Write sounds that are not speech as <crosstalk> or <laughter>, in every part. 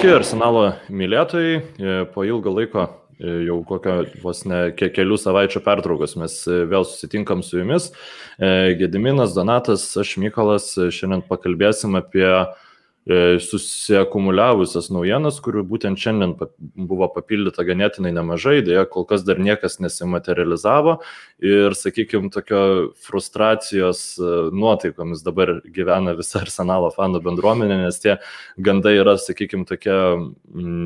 Sveiki, Arsenalo mylėtojai. E, po ilgo laiko, e, jau kokio vos ne kelių savaičių pertraukos, mes e, vėl susitinkam su jumis. Gediminas, Donatas, aš Mykolas. Šiandien pakalbėsim apie E, susiakumuliavusias naujienas, kurių būtent šiandien buvo papildyta ganėtinai nemažai, dėja kol kas dar niekas nesimaterializavo ir, sakykime, tokio frustracijos e, nuotaikomis dabar gyvena visa arsenalo fanų bendruomenė, nes tie gandai yra, sakykime, tokie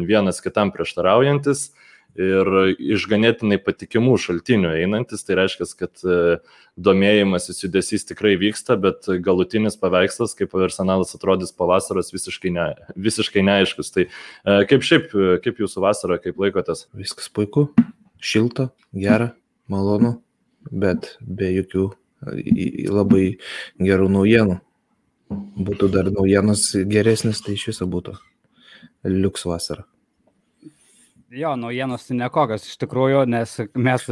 vienas kitam prieštaraujantis ir iš ganėtinai patikimų šaltinių einantis, tai reiškia, kad e, domėjimasis judesys tikrai vyksta, bet galutinis paveikslas, kaip arsenalas atrodys po vasaros, visiškai, ne, visiškai neaiškus. Tai e, kaip šiaip, kaip jūsų vasara, kaip laikotės? Viskas puiku, šilta, gera, malonu, bet be jokių labai gerų naujienų. Būtų dar naujienos geresnis, tai iš viso būtų liuks vasara. Jo, naujienos nekokios iš tikrųjų, nes mes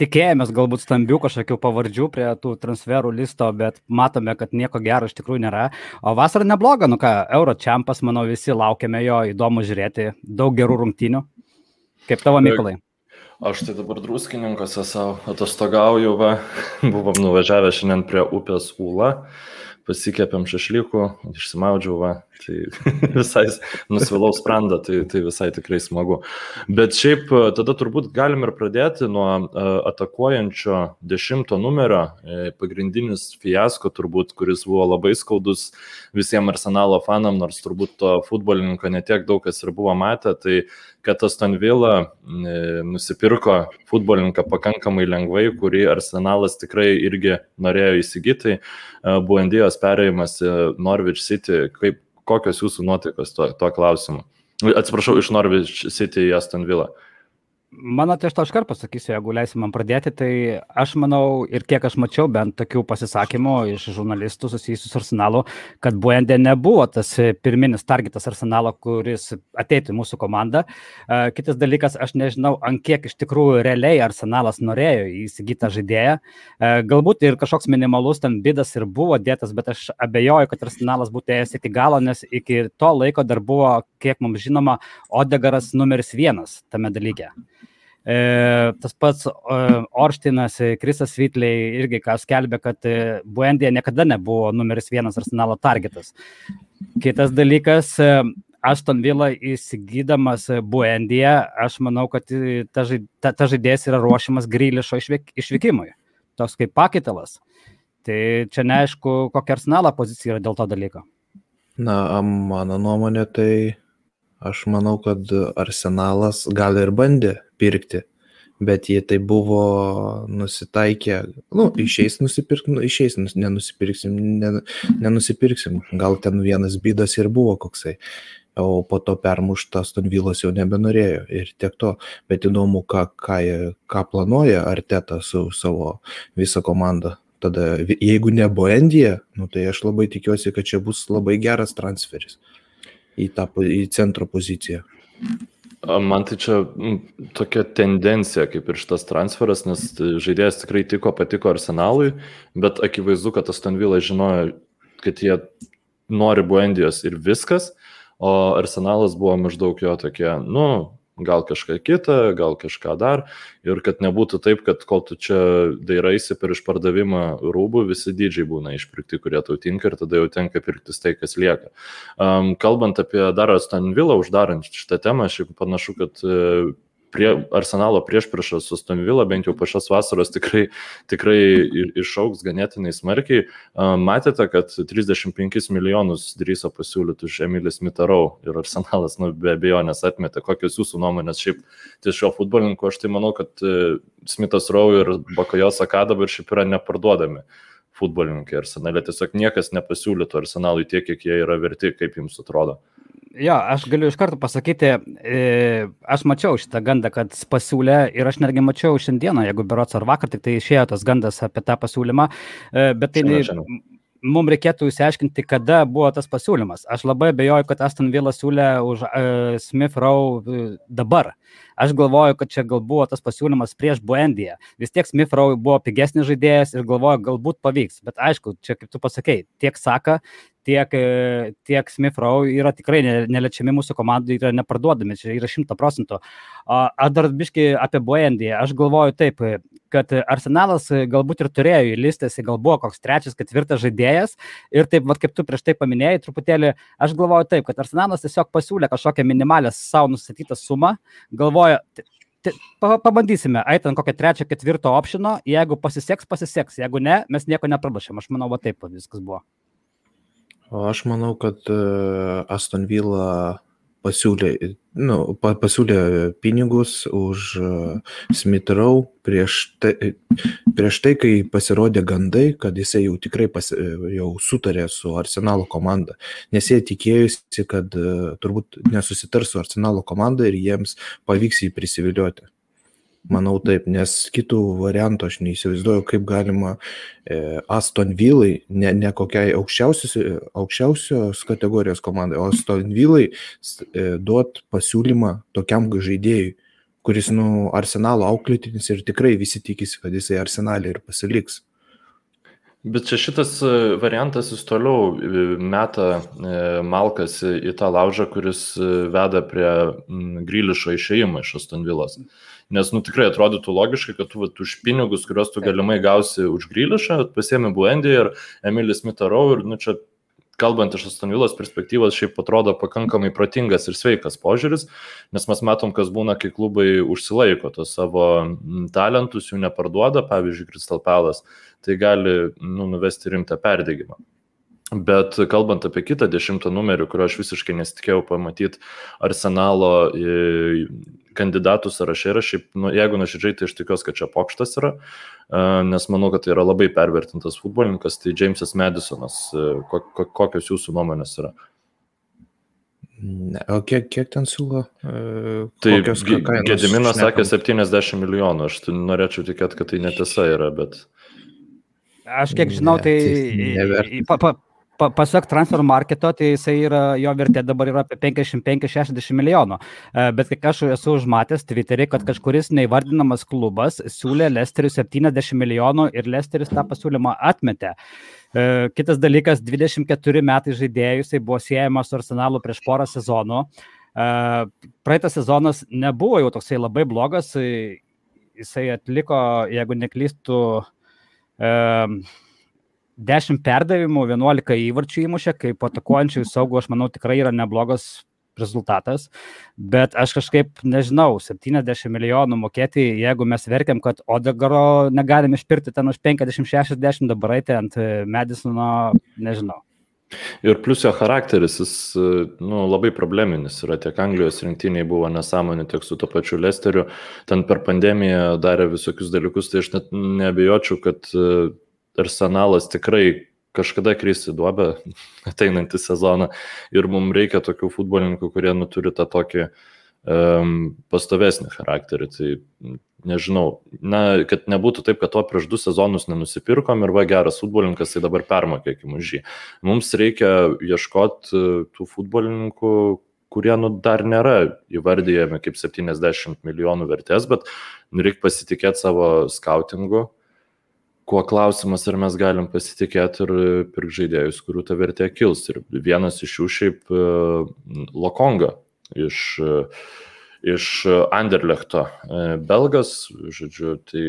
tikėjomės galbūt stambių kažkokių pavardžių prie tų transferų listo, bet matome, kad nieko gero iš tikrųjų nėra. O vasara nebloga, nu ką, Euro čempas, manau, visi laukiame jo, įdomu žiūrėti, daug gerų rungtynių. Kaip tavo, Mykolai? Aš tai dabar druskininkose savo atostogauju, va, <laughs> buvom nuvažiavę šiandien prie upės Ūla, pasikėpėm šašlykų, išsimaudžiau, va, Tai <laughs> visai nusvilau sprandą, tai, tai visai tikrai smagu. Bet šiaip e, tada turbūt galim ir pradėti nuo e, atakuojančio dešimto numerio, e, pagrindinis fiasko turbūt, kuris buvo labai skaudus visiems arsenalo fanam, nors turbūt to futbolininko netiek daug kas ir buvo matę, tai kad Aston Villa nusipirko futbolininką pakankamai lengvai, kurį arsenalas tikrai irgi norėjo įsigyti, buvo Indijos perėjimas į Norwich City, kaip kokios jūsų nuotaikos tuo, tuo klausimu? Atsiprašau, iš Norwich City į Aston Villa. Mano tai aš to iškart pasakysiu, jeigu leisi man pradėti, tai aš manau ir kiek aš mačiau bent tokių pasisakymų iš žurnalistų susijusių su Arsenalu, kad Buendė nebuvo tas pirminis targetas Arsenalo, kuris ateitų į mūsų komandą. Kitas dalykas, aš nežinau, ant kiek iš tikrųjų realiai Arsenalas norėjo įsigyti žaidėją. Galbūt ir kažkoks minimalus ten bidas ir buvo dėtas, bet aš abejoju, kad Arsenalas būtų ėjęs iki galo, nes iki to laiko dar buvo, kiek mums žinoma, Odegaras numeris vienas tame dalyke. E, tas pats e, Orštinas, e, Krisas Vitliai irgi ką skelbė, kad Buendija niekada nebuvo numeris vienas arsenalo targetas. Kitas dalykas, Aston Villa įsigydamas Buendiją, aš manau, kad ta, ta, ta žaidėjas yra ruošiamas Grylišo išvyk, išvykimui, toks kaip pakitalas. Tai čia neaišku, kokia arsenalo pozicija yra dėl to dalyko. Na, mano nuomonė, tai aš manau, kad arsenalas gal ir bandė pirkti. Bet jie tai buvo nusitaikę, nu, išeis nusipirkti, nu, išeis, nenusipirksim, nenusipirksim. Gal ten vienas bydas ir buvo koksai. O po to permušta Stonvilas jau nebenorėjo ir tiek to. Bet įdomu, ką, ką, ką planuoja Arteta su savo visą komandą. Tada, jeigu ne Boendija, nu, tai aš labai tikiuosi, kad čia bus labai geras transferis į, tą, į centro poziciją. Man tai čia tokia tendencija kaip ir šitas transferas, nes žaidėjas tikrai tiko, patiko arsenalui, bet akivaizdu, kad Aston Villa žinojo, kad jie nori Buendijos ir viskas, o arsenalas buvo maždaug jo tokie, nu, gal kažką kitą, gal kažką dar. Ir kad nebūtų taip, kad kol tu čia dairaisi per išpardavimą rūbų, visi dydžiai būna išpirkti, kurie tau tinka ir tada jau tenka pirktis tai, kas lieka. Um, kalbant apie dar Aston Villa uždarant šitą temą, šiaip panašu, kad uh, prie Arsenalo priešpriešas su Stonvila bent jau po šios vasaros tikrai, tikrai išauks ganėtinai smarkiai. Matėte, kad 35 milijonus drįso pasiūlyti už Emilis Mitarau ir Arsenalas, nu, be abejonės atmetė. Kokios jūsų nuomonės šiaip ties šio futbolininku? Aš tai manau, kad e, Smithas Rau ir Bakajos Akada dabar šiaip yra neparduodami futbolininkai Arsenalė. Tiesiog niekas nepasiūlytų Arsenalui tiek, kiek jie yra verti, kaip jums atrodo. Jo, aš galiu iš karto pasakyti, e, aš mačiau šitą gandą, kad pasiūlė ir aš netgi mačiau šiandieną, jeigu berots ar vakar tik tai išėjo tas gandas apie tą pasiūlymą, e, bet tai šiandien, šiandien. mums reikėtų įsiaiškinti, kada buvo tas pasiūlymas. Aš labai bejoju, kad Aston Villa siūlė už uh, Smith Row dabar. Aš galvoju, kad čia gal buvo tas pasiūlymas prieš Buendiją. Vis tiek Smith Rowe buvo pigesnis žaidėjas ir galvoju, galbūt pavyks. Bet aišku, čia kaip tu pasakei, tiek Saka, tiek, e, tiek Smith Rowe yra tikrai neliečiami mūsų komandai, yra neparduodami, čia yra šimta procentų. Aš dar biškai apie Buendiją, aš galvoju taip, kad Arsenalas galbūt ir turėjo įlistęs, gal buvo koks trečias, ketvirtas žaidėjas. Ir taip, va, kaip tu prieš tai paminėjai, truputėlį, aš galvoju taip, kad Arsenalas tiesiog pasiūlė kažkokią minimalę savo nustatytą sumą, galvoja, pabandysime, eit ant kokio trečio, ketvirto opšino, jeigu pasiseks, pasiseks, jeigu ne, mes nieko neprabašėm, aš manau, va taip viskas buvo. O aš manau, kad e, Aston Villa pasiūlė, nu, pasiūlė pinigus už e, Smithrow prieš tai, prieš tai, kai pasirodė gandai, kad jisai jau tikrai pas, e, jau sutarė su Arsenalo komanda, nes jie tikėjusi, kad turbūt nesusitars su Arsenalo komanda ir jiems pavyks jį prisivilioti. Manau taip, nes kitų variantų aš neįsivaizduoju, kaip galima e, Aston Villai, ne, ne kokiai aukščiausios, aukščiausios kategorijos komandai, o Aston Villai e, duot pasiūlymą tokiam žaidėjui, kuris, nu, arsenalo auklėtinis ir tikrai visi tikisi, kad jisai arsenalė ir pasiliks. Bet čia šitas e, variantas jis toliau e, meta e, malkas į tą laužą, kuris veda prie Grylišo išėjimo iš Astonvilos. Nes, nu, tikrai atrodytų logiškai, kad tu vat, už pinigus, kuriuos tu galimai gausi už Grylišą, pasiemi Buendį ir Emilis Mitarau ir, nu, čia kalbant iš Astonvilos perspektyvos, šiaip atrodo pakankamai protingas ir sveikas požiūris, nes mes matom, kas būna, kai klubai užsilaiko tos savo talentus, jų neparduoda, pavyzdžiui, Crystal Palace, tai gali nu, nuvesti rimtą perdėgymą. Bet kalbant apie kitą dešimtą numerį, kurio aš visiškai nesitikėjau pamatyti arsenalo kandidatų sąraše yra šiaip, nu, jeigu nuoširdžiai, tai aš tikiuosi, kad čia pokštas yra, nes manau, kad tai yra labai pervertintas futbolininkas, tai Jamesas Madisonas, kokios jūsų nuomonės yra? Ne, o kiek, kiek ten siūlo? Tai Gediminas sakė 70 milijonų, aš tai norėčiau tikėti, kad tai netiesa yra, bet... Aš kiek žinau, ne, tai, tai pa, pa, pa, pasak transfer marketo, tai jisai yra, jo vertė dabar yra apie 55-60 milijonų. E, bet kiek aš esu užmatęs Twitterį, kad kažkuris neįvardinamas klubas siūlė Lesteriui 70 milijonų ir Lesteris tą pasiūlymą atmetė. E, kitas dalykas, 24 metai žaidėjus, tai buvo siejamas su Arsenalu prieš porą sezonų. E, praeitas sezonas nebuvo jau toksai labai blogas, jisai atliko, jeigu neklystų, 10 perdavimų, 11 įvarčių įmušė, kaip atakuojančių saugų, aš manau, tikrai yra neblogas rezultatas, bet aš kažkaip nežinau, 70 milijonų mokėti, jeigu mes verkiam, kad Odegaro negalim išpirkti ten už 50-60, dabar eiti ant Medisono, nežinau. Ir plus jo charakteris, jis nu, labai probleminis yra, tiek Anglijos rinktiniai buvo nesąmonė, tiek su to pačiu Lesteriu, ten per pandemiją darė visokius dalykus, tai aš net nebejočiau, kad arsenalas tikrai kažkada kris į duobę <laughs> ateinantį sezoną ir mums reikia tokių futbolininkų, kurie nu, turi tą tokį um, pastovesnį charakterį. Tai nežinau, na, kad nebūtų taip, kad to prieš du sezonus nenusipirkom ir va geras futbolininkas, tai dabar permokėkim už jį. Mums reikia ieškoti e, tų futbolininkų, kurie nu, dar nėra įvardyjami kaip 70 milijonų vertės, bet reikia pasitikėti savo skautingu kuo klausimas, ar mes galim pasitikėti ir pirkti žaidėjus, kurių ta vertė kils. Ir vienas iš jų šiaip e, Lokonga iš, iš Anderlechto. E, belgas, žodžiu, tai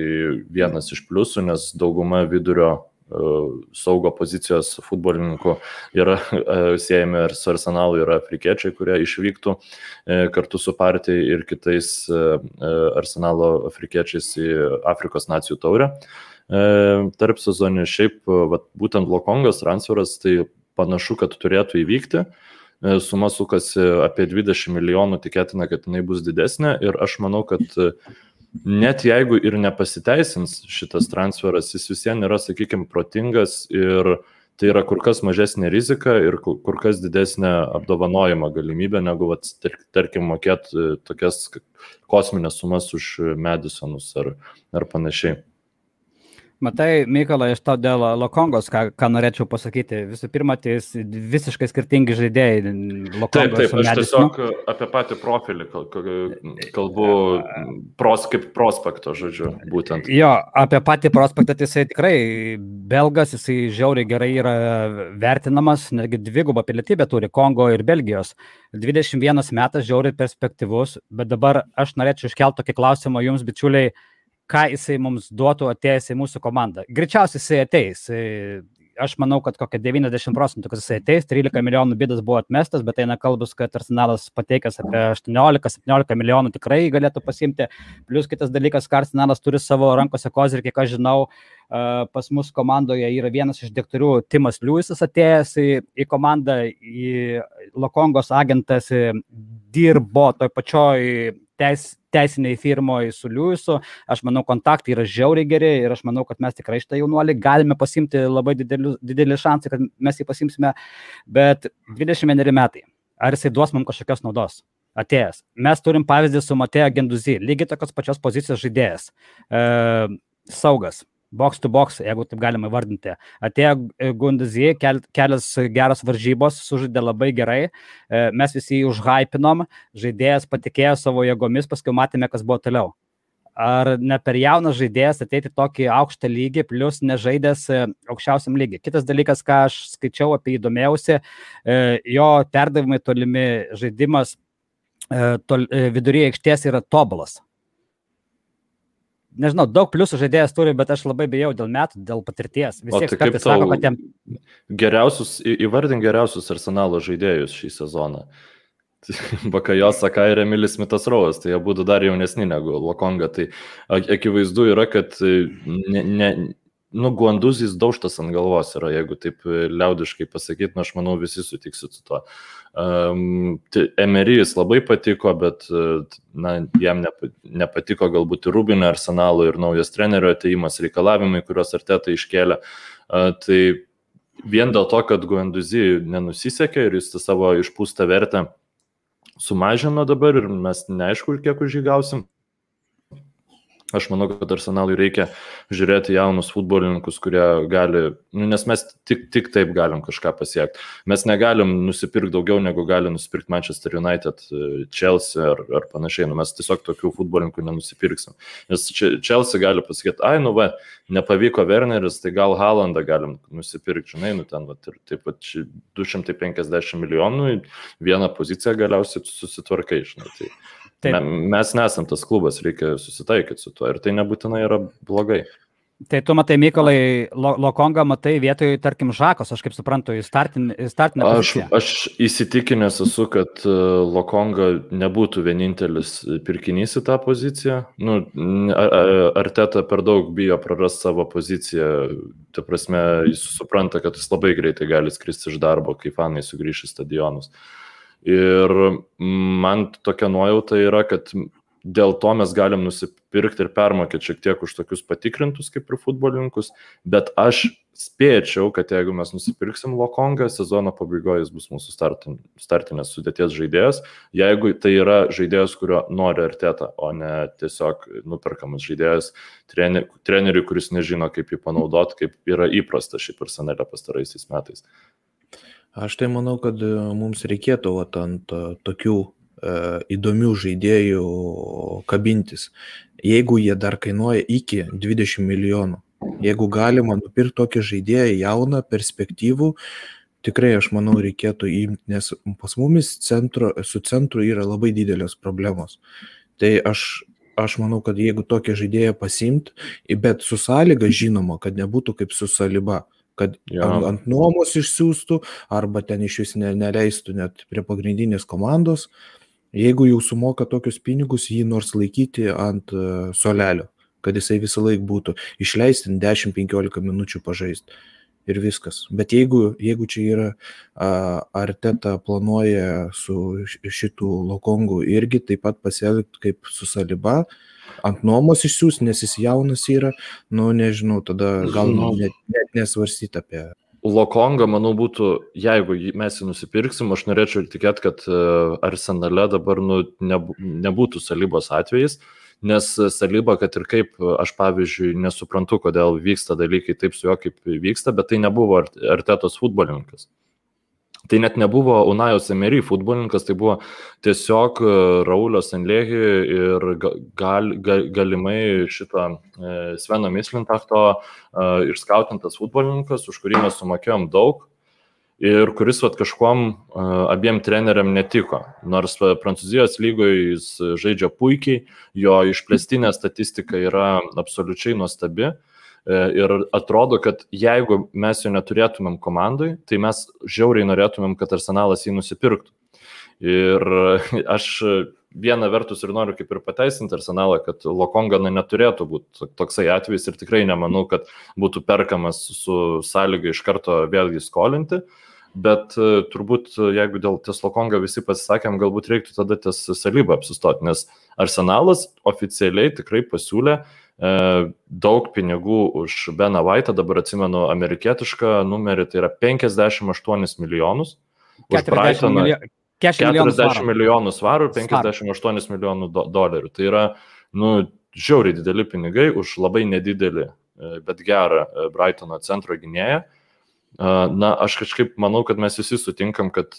vienas iš pliusų, nes dauguma vidurio e, saugo pozicijos futbolininkų yra siejami ir su arsenalu yra afrikiečiai, kurie išvyktų kartu su partijai ir kitais arsenalo afrikiečiais į Afrikos nacijų taurę. E, tarp sezonį. Šiaip, vat, būtent Lokongos transferas, tai panašu, kad turėtų įvykti. E, suma sukasi apie 20 milijonų, tikėtina, kad jinai bus didesnė ir aš manau, kad net jeigu ir nepasiteisins šitas transferas, jis vis vien yra, sakykime, protingas ir tai yra kur kas mažesnė rizika ir kur kas didesnė apdovanojimo galimybė, negu, vat, tarkim, mokėti tokias kosminės sumas už Madisonus ar, ar panašiai. Matai, Mykolai, iš to dėl Lokongos, ką, ką norėčiau pasakyti. Visų pirma, tai visiškai skirtingi žaidėjai. Lokongos taip, taip, aš tiesiog apie patį profilį kalbu pros, kaip prospekto, žodžiu, būtent. Jo, apie patį prospektą, tai jisai tikrai belgas, jisai žiauriai gerai yra vertinamas, netgi dvigubą pilietybę turi Kongo ir Belgijos. 21 metas žiauriai perspektyvus, bet dabar aš norėčiau iškelti tokį klausimą jums, bičiuliai ką jisai mums duotų atėjęs į mūsų komandą. Greičiausiai jisai ateis. Aš manau, kad kokia 90 procentų, kad jisai ateis, 13 milijonų bidas buvo atmestas, bet eina kalbus, kad arsenalas pateikęs apie 18-17 milijonų tikrai galėtų pasimti. Plus kitas dalykas, kad arsenalas turi savo rankose kozirį, kiek aš žinau, pas mus komandoje yra vienas iš diktorių, Timas Liujisas atėjęs į, į komandą, į Lokongos agentas dirbo toj pačioj teis, teisiniai firmoje su Liujisu. Aš manau, kontaktai yra žiauriai geri ir aš manau, kad mes tikrai šitą jaunuolį galime pasimti labai didelį, didelį šansą, kad mes jį pasimsime, bet 21 metai. Ar jisai duos mums kažkokios naudos? Atėjęs. Mes turim pavyzdį su Matėjo Genduzy, lygiai tokios pačios pozicijos žaidėjas. E, saugas, box to box, jeigu taip galima vardinti. Atėjo e, Gundazijai, kel, kelias geros varžybos, sužaidė labai gerai, e, mes visi jį užhypinom, žaidėjas patikėjo savo jėgomis, paskui matėme, kas buvo toliau. Ar ne per jaunas žaidėjas ateiti tokį aukštą lygį, plus nežaidęs e, aukščiausiam lygiui. Kitas dalykas, ką aš skaičiau apie jį domėjausi, jo perdavimai tolimi žaidimas tol, viduryje aikštės yra tobulas nežinau, daug pliusų žaidėjas turi, bet aš labai bijau dėl metų, dėl patirties. Visi tai ekspertai sako, kad jam... Geriausius, įvardink geriausius arsenalo žaidėjus šį sezoną. <laughs> Bakajos Saka ir Emilis Mitas Rauas, tai jie būtų dar jaunesni negu Lokonga. Tai akivaizdu yra, kad ne, ne, nu, guanduzis daužtas ant galvos yra, jeigu taip liaudiškai pasakyti, nu, aš manau, visi sutiksit su tuo. Um, Emerijus labai patiko, bet na, jam nepatiko galbūt ir Rubinio arsenalo ir naujas trenerio ateimas reikalavimai, kuriuos Arteta iškėlė. Uh, tai vien dėl to, kad Guanduzi nenusisekė ir jis savo išpūstą vertę sumažino dabar ir mes neaišku, kiek už jį gausim. Aš manau, kad arsenalui reikia žiūrėti jaunus futbolininkus, kurie gali, nu, nes mes tik, tik taip galim kažką pasiekti. Mes negalim nusipirkti daugiau, negu gali nusipirkti Manchester United, Chelsea ar, ar panašiai. Nu, mes tiesiog tokių futbolininkų nenusipirksim. Nes Chelsea gali pasakyti, ai, nu, va, nepavyko Werneris, tai gal Halandą galim nusipirkti, žinai, nu, ten, va, ir taip pat 250 milijonų, vieną poziciją galiausiai susitvarkai, žinai. Tai, Taip. Mes nesam tas klubas, reikia susitaikyti su tuo ir tai nebūtinai yra blogai. Tai tu matai, Mykolai, Lokongą matai vietoj, tarkim, Žakos, aš kaip suprantu, į startinę poziciją. Aš, aš įsitikinęs esu, kad e, Lokonga nebūtų vienintelis pirkinys į tą poziciją. Nu, Arteta per daug bijo prarasti savo poziciją. Tai prasme, jis supranta, kad jis labai greitai gali skristi iš darbo, kai fanai sugrįš į stadionus. Uh, Ir man tokia nuojauta yra, kad dėl to mes galim nusipirkti ir permokėti šiek tiek už tokius patikrintus kaip ir futbolininkus, bet aš spėčiau, kad jeigu mes nusipirksim Lokongą, sezono pabaigoje jis bus mūsų startin, startinės sudėties žaidėjas, jeigu tai yra žaidėjas, kurio nori arteta, o ne tiesiog nuperkamas žaidėjas trener, treneriui, kuris nežino, kaip jį panaudoti, kaip yra įprasta šiaip arsenalė pastaraisiais metais. Aš tai manau, kad e, mums reikėtų vat, ant e, tokių e, įdomių žaidėjų kabintis. Jeigu jie dar kainuoja iki 20 milijonų, jeigu galima nupirkti tokį žaidėją jauną, perspektyvų, tikrai aš manau reikėtų įimti, nes pas mumis centro, su centru yra labai didelės problemos. Tai aš, aš manau, kad jeigu tokią žaidėją pasimt, bet su sąlyga žinoma, kad nebūtų kaip su saliba kad ja. ant, ant nuomos išsiųstų arba ten iš vis ne, neleistų net prie pagrindinės komandos. Jeigu jau sumoka tokius pinigus, jį nors laikyti ant uh, solelio, kad jisai visą laiką būtų išleisti 10-15 minučių pažaisti. Ir viskas. Bet jeigu, jeigu čia yra, uh, Arteta planuoja su šitų lokongų irgi taip pat pasielgti kaip su Saliba, uh, ant nuomos išsiųs, nes jis jaunas yra, nu nežinau, tada gal nu, net, net nesvarstyti apie. Lokonga, manau, būtų, jeigu mes jį nusipirksim, aš norėčiau tikėti, kad e, arsenale dabar nu, nebūtų salybos atvejais, Nes Saliba, kad ir kaip aš pavyzdžiui nesuprantu, kodėl vyksta dalykai taip su juo, kaip vyksta, bet tai nebuvo Artetos futbolininkas. Tai net nebuvo Unajos Emery futbolininkas, tai buvo tiesiog e, Raulio Senlėgi ir gal, gal, galimai šito e, Sveno Mislintachto e, išskautintas futbolininkas, už kurį mes sumokėjom daug ir kuris vat, kažkuom abiem treneriam netiko. Nors Prancūzijos lygoje jis žaidžia puikiai, jo išplėstinė statistika yra absoliučiai nuostabi. E, ir atrodo, kad jeigu mes jo neturėtumėm komandai, tai mes žiauriai norėtumėm, kad arsenalas jį nusipirktų. Ir aš viena vertus ir noriu kaip ir pateisinti arsenalą, kad Lokongana neturėtų būti toksai atvejis ir tikrai nemanau, kad būtų perkamas su sąlyga iš karto vėlgi skolinti. Bet e, turbūt, jeigu dėl ties Lokonga visi pasisakėm, galbūt reiktų tada ties salybą apsistoti, nes arsenalas oficialiai tikrai pasiūlė uh, E, daug pinigų už Beną Vaitą, dabar atsimenu amerikietišką numerį, tai yra 58 milijonus. Už Brightoną 40 milijonų, 40 milijonų svarų ir 58 milijonų do, dolerių. Tai yra, nu, žiauriai dideli pinigai už labai nedidelį, e, bet gerą e, Brightono centro gynėją. Na, aš kažkaip manau, kad mes visi sutinkam, kad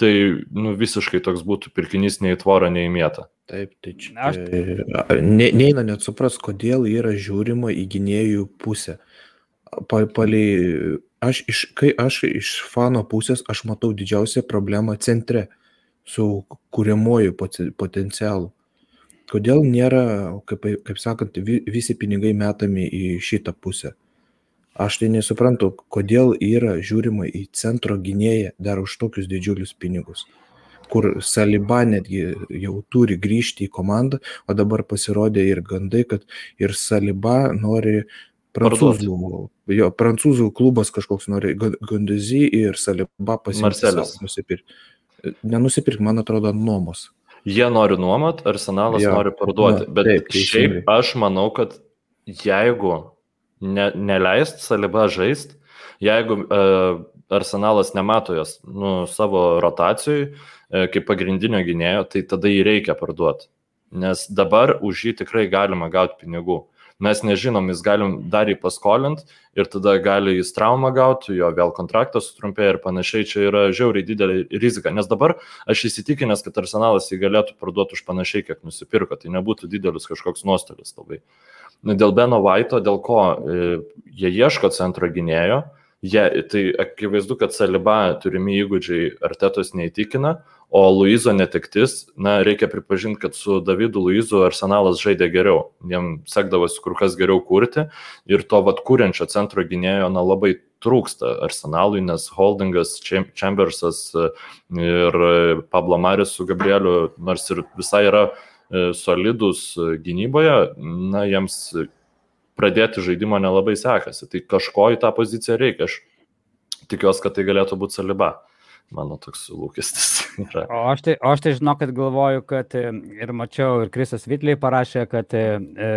tai nu, visiškai toks būtų pirkinys nei į tvorą, nei į mėtą. Taip, tai čia. Aš... Ne, neina net supras, kodėl yra žiūrima į gynėjų pusę. Pa, palei, aš iš, kai aš iš fano pusės, aš matau didžiausią problemą centre su kūriamoju potencialu. Kodėl nėra, kaip, kaip sakant, visi pinigai metami į šitą pusę? Aš tai nesuprantu, kodėl yra žiūrima į centro gynėją dar už tokius didžiulius pinigus kur Saliba netgi jau turi grįžti į komandą, o dabar pasirodė ir gandai, kad ir Saliba nori prancūzų, jo, prancūzų klubas kažkoks nori, Ganduzy ir Saliba pasipirkti. Nenusipirkti, man atrodo, nuomos. Jie nori nuomot, arsenalas jo, nori parduoti, nu, bet taip, šiaip aš manau, kad jeigu ne, neleist Saliba žaisti, jeigu uh, arsenalas nemato jos nu, savo rotacijai, kaip pagrindinio gynėjo, tai tada jį reikia parduoti. Nes dabar už jį tikrai galima gauti pinigų. Mes nežinom, jis galim dar jį paskolint ir tada gali jis traumą gauti, jo vėl kontraktas sutrumpėja ir panašiai. Čia yra žiauriai didelė rizika. Nes dabar aš įsitikinęs, kad arsenalas jį galėtų parduoti už panašiai, kiek nusipirko. Tai nebūtų didelis kažkoks nuostolis labai. Dėl Beno Vaito, dėl ko e, jie ieško centro gynėjo, jie, tai akivaizdu, kad Saliba turimi įgūdžiai Artetos neįtikina, O Luizo netektis, na, reikia pripažinti, kad su Davidu Luizu Arsenalas žaidė geriau. Jiem sekdavosi kur kas geriau kurti ir to vad kūrenčio centro gynėjo, na, labai trūksta Arsenalui, nes Holdingas, Chambersas e, ir Pablo Maris su Gabrieliu, nors ir visai yra e, solidus gynyboje, na, jiems pradėti žaidimo nelabai sekasi. Tai kažko į tą poziciją reikia. Aš tikiuosi, kad tai galėtų būti Saliba mano toks lūkestis yra. O aš tai, o aš tai žinau, kad galvoju, kad e, ir mačiau, ir Krisas Vitliai parašė, kad e, e,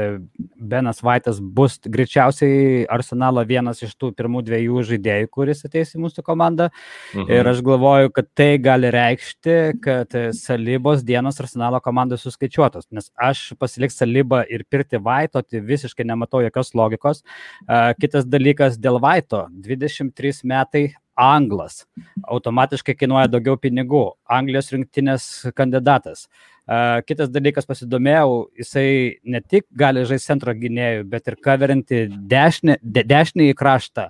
Benas Vaitas bus greičiausiai Arsenalo vienas iš tų pirmų dviejų žaidėjų, kuris ateis į mūsų komandą. Mhm. Ir aš galvoju, kad tai gali reikšti, kad salybos dienos Arsenalo komandoje suskaičiuotos, nes aš pasiliks salybą ir pirkti Vaito, tai visiškai nematau jokios logikos. Kitas dalykas dėl Vaito, 23 metai anglas. Automatiškai kainuoja daugiau pinigų. Anglijos rinktinės kandidatas. Kitas dalykas pasidomėjau, jisai ne tik gali žaisti centro gynėjų, bet ir kaverinti dešinį, de, dešinį į kraštą.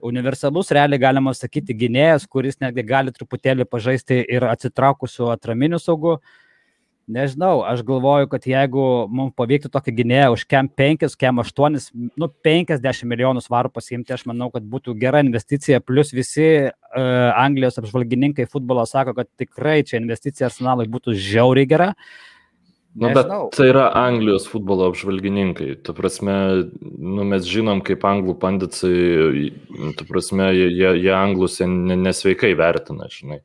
Universalus, realiai galima sakyti, gynėjas, kuris netgi gali truputėlį pažaisti ir atsitraukusiu atraminiu saugu. Uh, Nežinau, aš galvoju, kad jeigu mums pavyktų tokį gynėją už kem 5, kem 8, nu 50 milijonų svarų pasiimti, aš manau, kad būtų gera investicija. Plus visi uh, Anglijos apžvalgininkai futbolo sako, kad tikrai čia investicija arsenalui būtų žiauriai gera. Na, nu, bet tai yra Anglijos futbolo apžvalgininkai. Tu prasme, nu, mes žinom, kaip anglų pandicai, tu prasme, jie, jie anglus nesveikai vertina, žinai.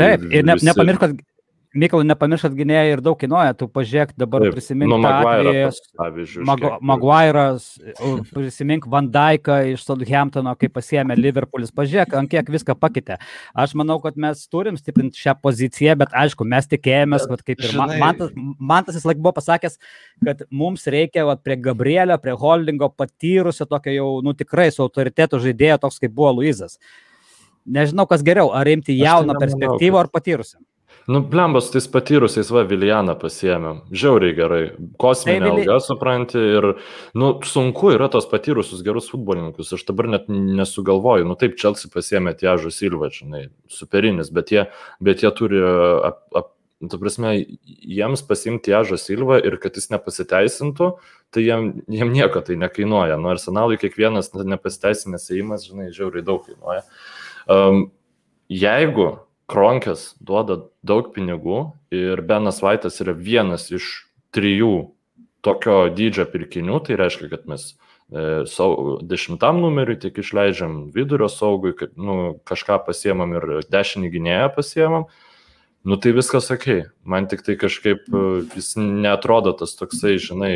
Taip, ir ne, nepamiršk, kad Mykolai, nepamiršk, kad gynėjai ir daug kainuoja, tu pažiūrėk dabar Taip, prisimink nu, tą Maguire, atvejį, tas, pavyzdžiui, kiek- Maguire'as, prisimink Van Dijką iš Southamptono, kai pasiemė Liverpoolis, pažiūrėk, ant kiek viską pakeitė. Aš manau, kad mes turim stiprinti šią poziciją, bet aišku, mes tikėjomės, kad kaip ir man, žinai- man, tas, man tas vis laik buvo pasakęs, kad mums reikia vat, prie Gabrielio, prie Holdingo patyrusio tokio jau, nu tikrai su autoritetu žaidėjo toks, kaip buvo Luizas. Nežinau, kas geriau, ar imti tai jauną nemanau, perspektyvą ar patyrusią. Nu, blembas, tais patyrusiais va Vilijaną pasiemėm. Žiauriai gerai. Kosminė Vili- alga, supranti, ir, nu, sunku yra tos patyrusius gerus futbolininkus. Aš dabar net nesugalvoju. Nu, taip, Chelsea pasiemė Tiežą Silvą, žinai, superinis, bet jie, bet jie turi, ap, ap, tu prasme, jiems pasimti Tiežą Silvą ir kad jis nepasiteisintų, tai jiem, jiem nieko tai nekainuoja. Nu, arsenalui kiekvienas nepasiteisinęs įimas, žinai, žiauriai daug kainuoja. Um, jeigu Kronkės duoda daug pinigų ir Benas Vaitas yra vienas iš trijų tokio dydžio pirkinių, tai reiškia, kad mes e, sau, dešimtam numeriui tik išleidžiam vidurio saugui, kad, nu, kažką pasiemam ir dešinį gynėją pasiemam, nu tai viskas ok. Man tik tai kažkaip e, jis netrodo tas toksai, žinai,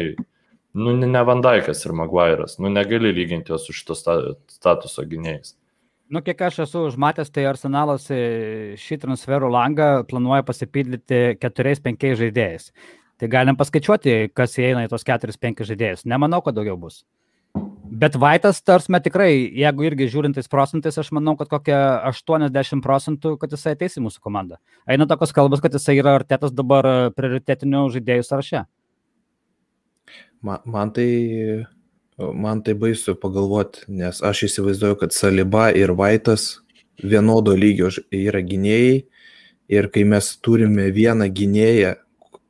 nu ne Vandaikas ir Maguire'as, nu negali lyginti jo su šito sta- statuso gynėjais. Nu, kiek aš esu užmatęs, tai Arsenalas e, šį transferų langą planuoja pasipildyti 4-5 žaidėjais. Tai galim paskaičiuoti, kas įeina į tos 4-5 žaidėjus. Nemanau, kad daugiau bus. Bet Vaitas, tarsime tikrai, jeigu irgi žiūrintais procentais, aš manau, kad kokie 80 procentų, kad jisai ateis į mūsų komandą. Eina tokios kalbos, kad jisai yra artėtas dabar prioritetinių žaidėjų sąraše. Man, man tai, man tai baisu pagalvoti, nes aš įsivaizduoju, kad Saliba ir Vaitas vienodo lygio yra gynėjai ir kai mes turime vieną gynėją,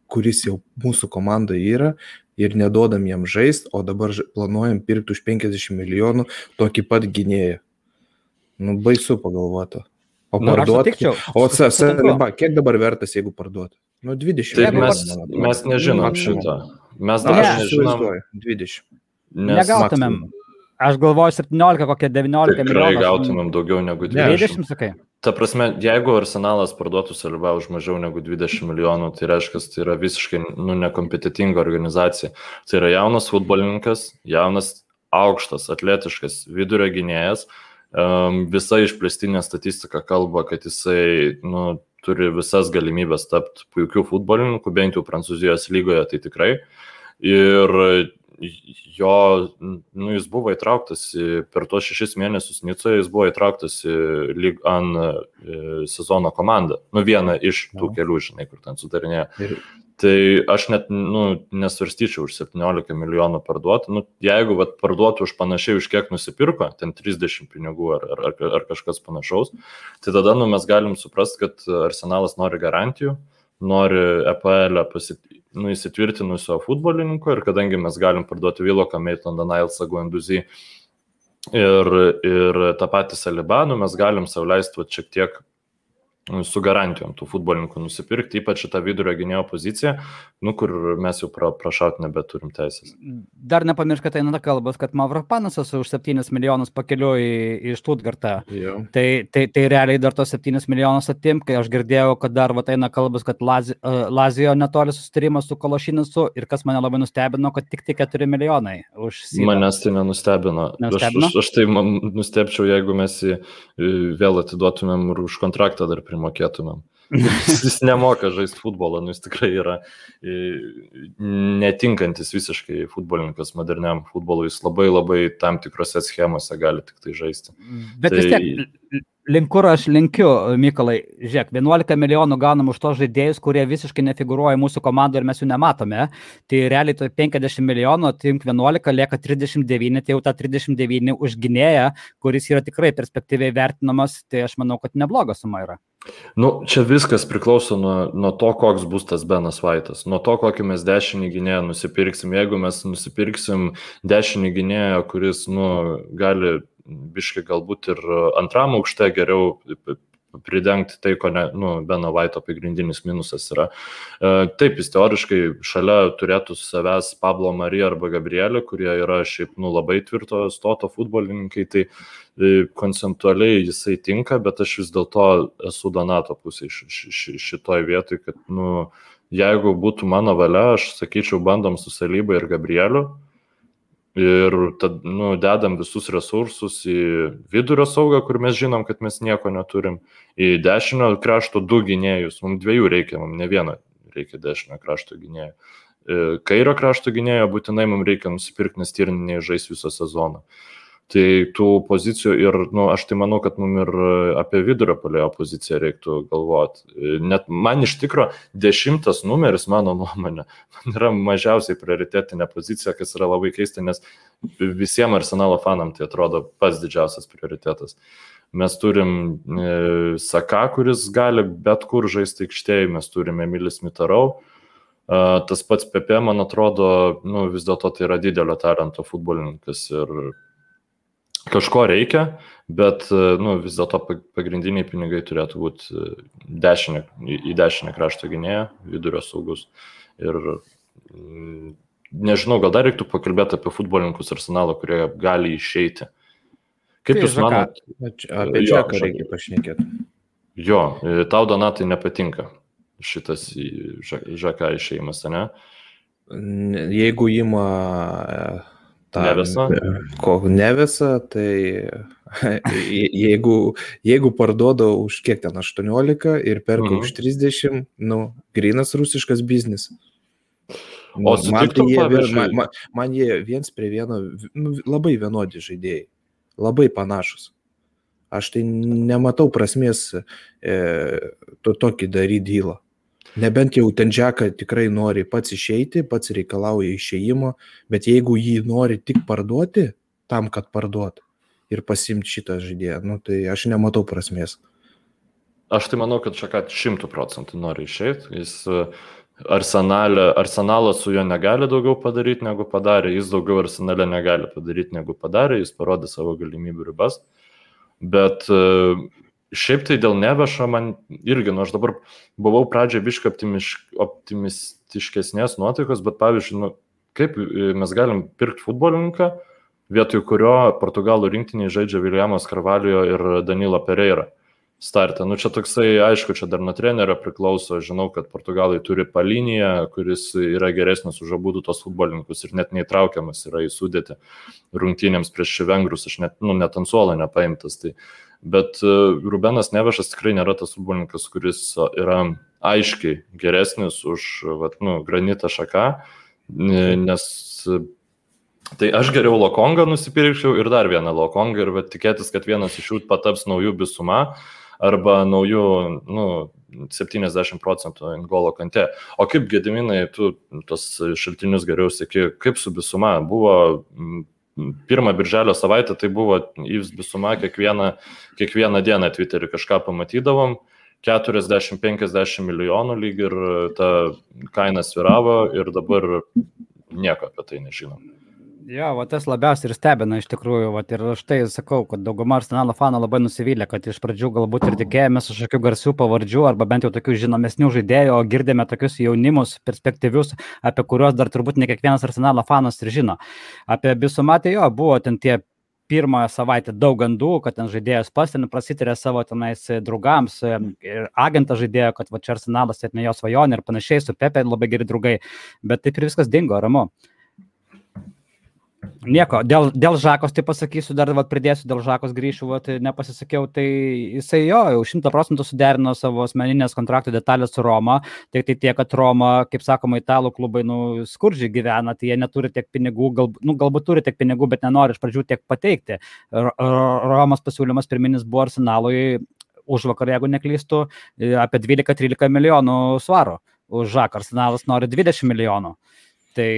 kuris jau mūsų komandoje yra ir nedodam jam žaisti, o dabar planuojam pirkti už 50 milijonų tokį pat gynėją. Nu, baisu pagalvoti. O Nu, parduoti. O. Saliba, kiek dabar vertas, jeigu parduoti? Nu, 20 Taip, Jeigu mes, mes nežinom šito. Mes Na, dar nežinom, įsivaizduoju, 20. Nes Negautumėm. Aš galvoju 17, kokie 19 tikrai milijonų. gautumėm daugiau negu Ne, 20. 20, sakai. Ta prasme, jeigu arsenalas parduotų Salibą už mažiau negu 20 milijonų, tai reiškia, tai yra visiškai nu, nekompetitinga organizacija. Tai yra jaunas futbolininkas, jaunas, aukštas, atletiškas vidurio gynėjas. Um, visa išplėstinė statistika kalba, kad jisai nu, turi visas galimybės tapti puikiu futbolininku, bent jau Prancūzijos lygoje tai tikrai. Ir jo, nu, jis buvo įtrauktas į, per tuos šešis mėnesius Nicoje, jis buvo įtrauktas į lyg an e, sezono komandą. Nu, vieną iš tų Mhm. kelių, žinai, kur ten sudarinėjo. Ir- Tai aš net nu, nesvarstyčiau už 17 milijonų parduoti. Nu, jeigu vat, parduotų už panašiai, už kiek nusipirko, ten 30 pinigų ar, ar, ar, ar kažkas panašaus, tai tada nu, mes galim suprasti, kad Arsenalas nori garantijų, nori EPL pasit, nu, įsitvirtinusio futbolininko ir kadangi mes galim parduoti Viloką, Maitlandą, Nailsą, Guenduzį ir, ir tą patį Salibanų, mes galim sauliaisti šiek tiek su garantijom tų futbolininkų nusipirkti, ypač šitą vidurio gynėjo poziciją, nu, kur mes jau pra, prašaut nebeturim teisės. Dar nepamiršk, kad eina kalbas, kad Mavropanasas už 7 milijonus pakeliu į, į Štutgartą. Jo. Tai, tai, tai realiai dar tos 7 milijonus atimk, kai aš girdėjau, kad dar va, eina kalbas, kad Lazi, uh, Lazijo netoli susitarimas su Kološinisu ir kas mane labai nustebino, kad tik tai 4 milijonai už Sydą. Manęs tai nenustebino. Nenustebino? Aš, aš, aš tai man nustebčiau, jeigu mes jį e, vėl atiduotumėm ir už kontraktą dar primokėtumėm. <laughs> Jis jis nemoka žaisti futbolą, nu jis tikrai yra e, netinkantis visiškai futbolininkas moderniam futbolui, jis labai labai tam tikrose schemose gali tik tai žaisti. Bet vis Tai- tiek, l- link kur aš linkiu, Mykolai, žiūrėk, 11 milijonų gaunam už tos žaidėjus, kurie visiškai nefiguruoja mūsų komandoje ir mes jų nematome. Tai realiai to 50 milijonų, atimk 11, lieka 39, tai jau ta 39 užginėja, kuris yra tikrai perspektyviai vertinamas, tai aš manau, kad nebloga suma yra. Nu, čia viskas priklauso nuo, nuo to, koks bus tas Benas Vaitas, nuo to, kokį mes dešinį gynėją nusipirksim. Jeigu mes nusipirksim dešinį gynėją, kuris nu, gali biškai galbūt ir antram aukšte geriau pridengti tai, ko ne, nu, Beno Vaito pagrindinis minusas yra. E, taip, jis teoriškai šalia turėtų savęs Pablo Marija arba Gabrielė, kurie yra šiaip nu, labai tvirto stoto futbolininkai, tai e, konceptualiai jisai tinka, bet aš vis dėlto esu Donato pusėje šitoj vietoj, kad nu, jeigu būtų mano valia, aš sakyčiau, bandom su Salyba ir Gabrieliu Ir tad, nu, dedam visus resursus į vidurio saugą, kur mes žinom, kad mes nieko neturim, į dešinio krašto du gynėjus, mums dviejų reikia, mums ne vieno reikia dešinio krašto gynėjo. E, kairio krašto gynėjo būtinai mums reikia nusipirkti, nes tyrniniai žais visą sezoną. Tai tų pozicijų ir, na, nu, aš tai manau, kad mums ir apie vidurio palėjo poziciją reiktų galvoti. Net man iš tikrųjų dešimtas numeris, mano nuomonė, man yra mažiausiai prioritetinė pozicija, kas yra labai keista, nes visiems arsenalo fanam tai atrodo pats didžiausias prioritetas. Mes turim e, Saka, kuris gali bet kur žaisti aikštėje, mes turime Emilis Mitarau. E, tas pats Pepe, man atrodo, nu, vis dėlto tai yra didelio talento futbolininkas ir kažko reikia, bet nu, vis dėlto pagrindiniai pinigai turėtų būti e, dešinė, į dešinę krašto gynėją, vidurio saugus. Ir mm, nežinau, gal dar reiktų pakalbėti apie futbolininkus arsenalą, kurie gali išeiti. Kaip tai Jūs manote? Apie Džeką reikia pašnekėti. Jo, e, tau Donatai nepatinka šitas Žaka išėjimas, ne? Jeigu įma tą nevesą. Ko nevesą, tai <laughs> jeigu, jeigu parduoda už kiek ten 18 ir perka mhm. už 30, nu, grinas rusiškas biznis. O man, tai jie, man, man, man jie viens prie vieno nu, labai vienodi žaidėjai, labai panašus. Aš tai nematau prasmės e, to tokį daryti dylą. Nebent jau ten Džeką tikrai nori pats išeiti, pats reikalauja išėjimo, bet jeigu jį nori tik parduoti, tam, kad parduot ir pasimti šitą žaidėją, nu, tai aš nematau prasmės. Aš tai manau, kad Čakat šimtų procentų nori išeiti. Jis e, arsenalė, arsenalas su juo negali daugiau padaryti, negu padarė. Jis daugiau arsenalė negali padaryti, negu padarė. Jis parodė savo galimybių ribas. Bet uh, Šiaip tai dėl nevešo man irgi, nu aš dabar buvau pradžioje biškai optimistiškesnės nuotaikos, bet pavyzdžiui, nu, kaip e, mes galim pirkti futbolininką, vietoj kurio portugalų rinktiniai žaidžia Viljamas Karvalijo ir Danilo Pereira startą. Nu čia toksai, aišku, čia dar nuo trenerio priklauso, žinau, kad portugalai turi paliniją, kuris yra geresnis už abu tos futbolininkus ir net neįtraukiamas yra į sudėtį rungtynėms prieš vengrus, aš net, nu, net ant suolo nepaimtas. Tai, uh, Bet e, Rubenas Nevešas tikrai nėra tas futbolininkas, kuris yra aiškiai geresnis už vat, nu, granitą šaką, nes tai aš geriau Lokongą nusipirkčiau ir dar vieną Lokongą ir tikėtis, kad vienas iš jų pataps naujų bisuma arba naujų nu, 70 procentų Angolo kante. O kaip Gediminai, tu tos šaltinius geriau sėki, kaip su bisuma buvo pirmą birželio savaitę tai buvo Yves Bisuma, kiekvieną, kiekvieną dieną Twitter'į kažką pamatydavom, 40-50 milijonų lyg ir ta kaina sviravo ir dabar nieko apie tai nežinom. Jo, va tas labiausiai ir stebina iš tikrųjų, va ir aš tai sakau, kad dauguma Arsenalo fanų labai nusivylė, kad iš pradžių galbūt ir tikėjomės iš tokių garsių pavardžių arba bent jau tokių žinomesnių žaidėjų, o girdėme tokius jaunimus, perspektyvius, apie kuriuos dar turbūt ne kiekvienas Arsenalo fanas ir žino. Apie Bisumatį jo, buvo ten tie pirmąją savaitę daug gandų, kad ten žaidėjas pas ten prasitarė savo tenais draugams ir agentas žaidėjo, kad va čia arsenalas atėjo jo svajonė ir panašiai, su Pepe labai geri draugai, bet taip ir viskas dingo, ramu. Nieko, dėl, dėl Žakos tai pasakysiu, dar vat, pridėsiu, dėl Žakos grįšiu, vat, nepasisakiau, tai jisai jo, jau šimta procentų suderino savo asmeninės kontrakto detalės su Roma, tik tai tiek, kad Roma, kaip sakoma, italų klubai, nu, skurdžiai gyvena, tai jie neturi tiek pinigų, gal, nu, galbūt turi tiek pinigų, bet nenori iš pradžių tiek pateikti. Romos pasiūlymas pirminis buvo Arsenalui už vakar, jeigu neklystu, apie 12-13 milijonų svaro. Už Žaką Arsenalas nori 20 milijonų. Tai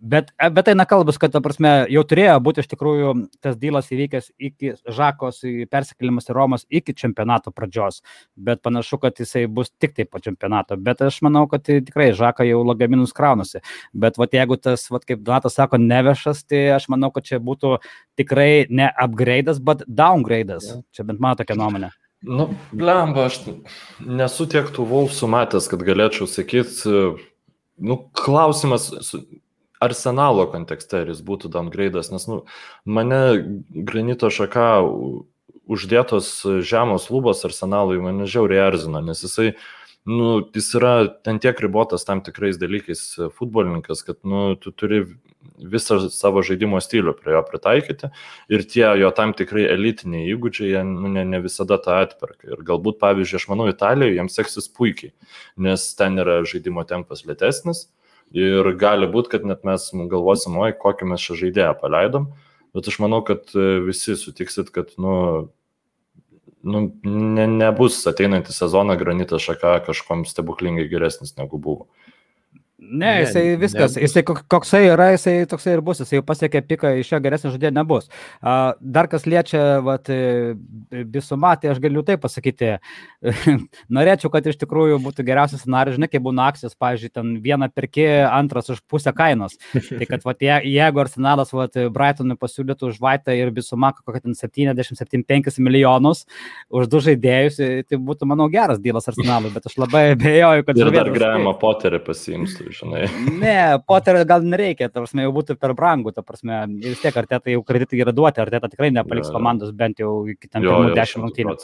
Bet, e, bet tai nekalbus, kad, ta prasme, jau turėjo būti iš tikrųjų tas dylas įvykęs iki Žakos persikėlimas į Romos iki čempionato pradžios, bet panašu, kad jisai bus tik tai po čempionato. Bet aš manau, kad tai tikrai Žaka jau lagaminus kraunasi. Bet vat, jeigu tas, vat, kaip Donatas sako, nevešas, tai aš manau, kad čia būtų tikrai ne upgrade'as, bet downgrade'as. Ja. Čia bent mano tokia nuomonė. Nu, blemba, aš nesu tiek tų Wolfsų matęs, kad galėčiau sakyti, nu, klausimas arsenalo kontekste, ar jis būtų downgrade'as, nes, nu, mane granito šaka uždėtos žemos lubos arsenalui mane žiauriai erzina, nes jisai, nu, jis yra ten tiek ribotas tam tikrais dalykais futbolininkas, kad, nu, tu turi visą savo žaidimo stilių prie jo pritaikyti ir tie jo tam tikrai elitiniai įgūdžiai, jie nu, ne, ne visada tą atperka. Ir galbūt, pavyzdžiui, aš manau, Italijoje jiems seksis puikiai, nes ten yra žaidimo tempas lėtesnis ir gali būti, kad net mes galvosim, oi, kokį mes šią žaidėją paleidom, bet aš manau, kad e, visi sutiksit, kad, nu, nu, ne, nebus ateinantį sezoną granitas šaka kažkom stebuklingai geresnis negu buvo. Ne, jisai ne, viskas, nebus. jisai koksai yra, jisai toksai ir bus, jisai jau pasiekė piką, iš jo geresnio žaidėjo nebus. Dar kas liečia, vat, bisumatį, aš galiu tai pasakyti, <laughs> norėčiau, kad iš tikrųjų būtų geriausias scenarius, žinai, kaip būna akcijos, pavyzdžiui, ten vieną perki, antras už pusę kainos. Tai kad, vat, je, jeigu Arsenalas, vat, Brightonui pasiūlytų už Vaitą ir bisumaką kokią ten 77 milijonus už du žaidėjus, tai būtų, manau, geras dylas Arsenalui, bet aš labai <laughs> abejoju, kad... Ir dar Grahamą Potterį pasiimtų žinai. Ne, Poterio gal nereikia, ta prasme, jau būtų per brangu, ta prasme, vis tiek artėtai jau kreditai yra duoti, artėtai tikrai nepaliks ja, komandos bent jau iki tam pirmų dešimt rungtynių.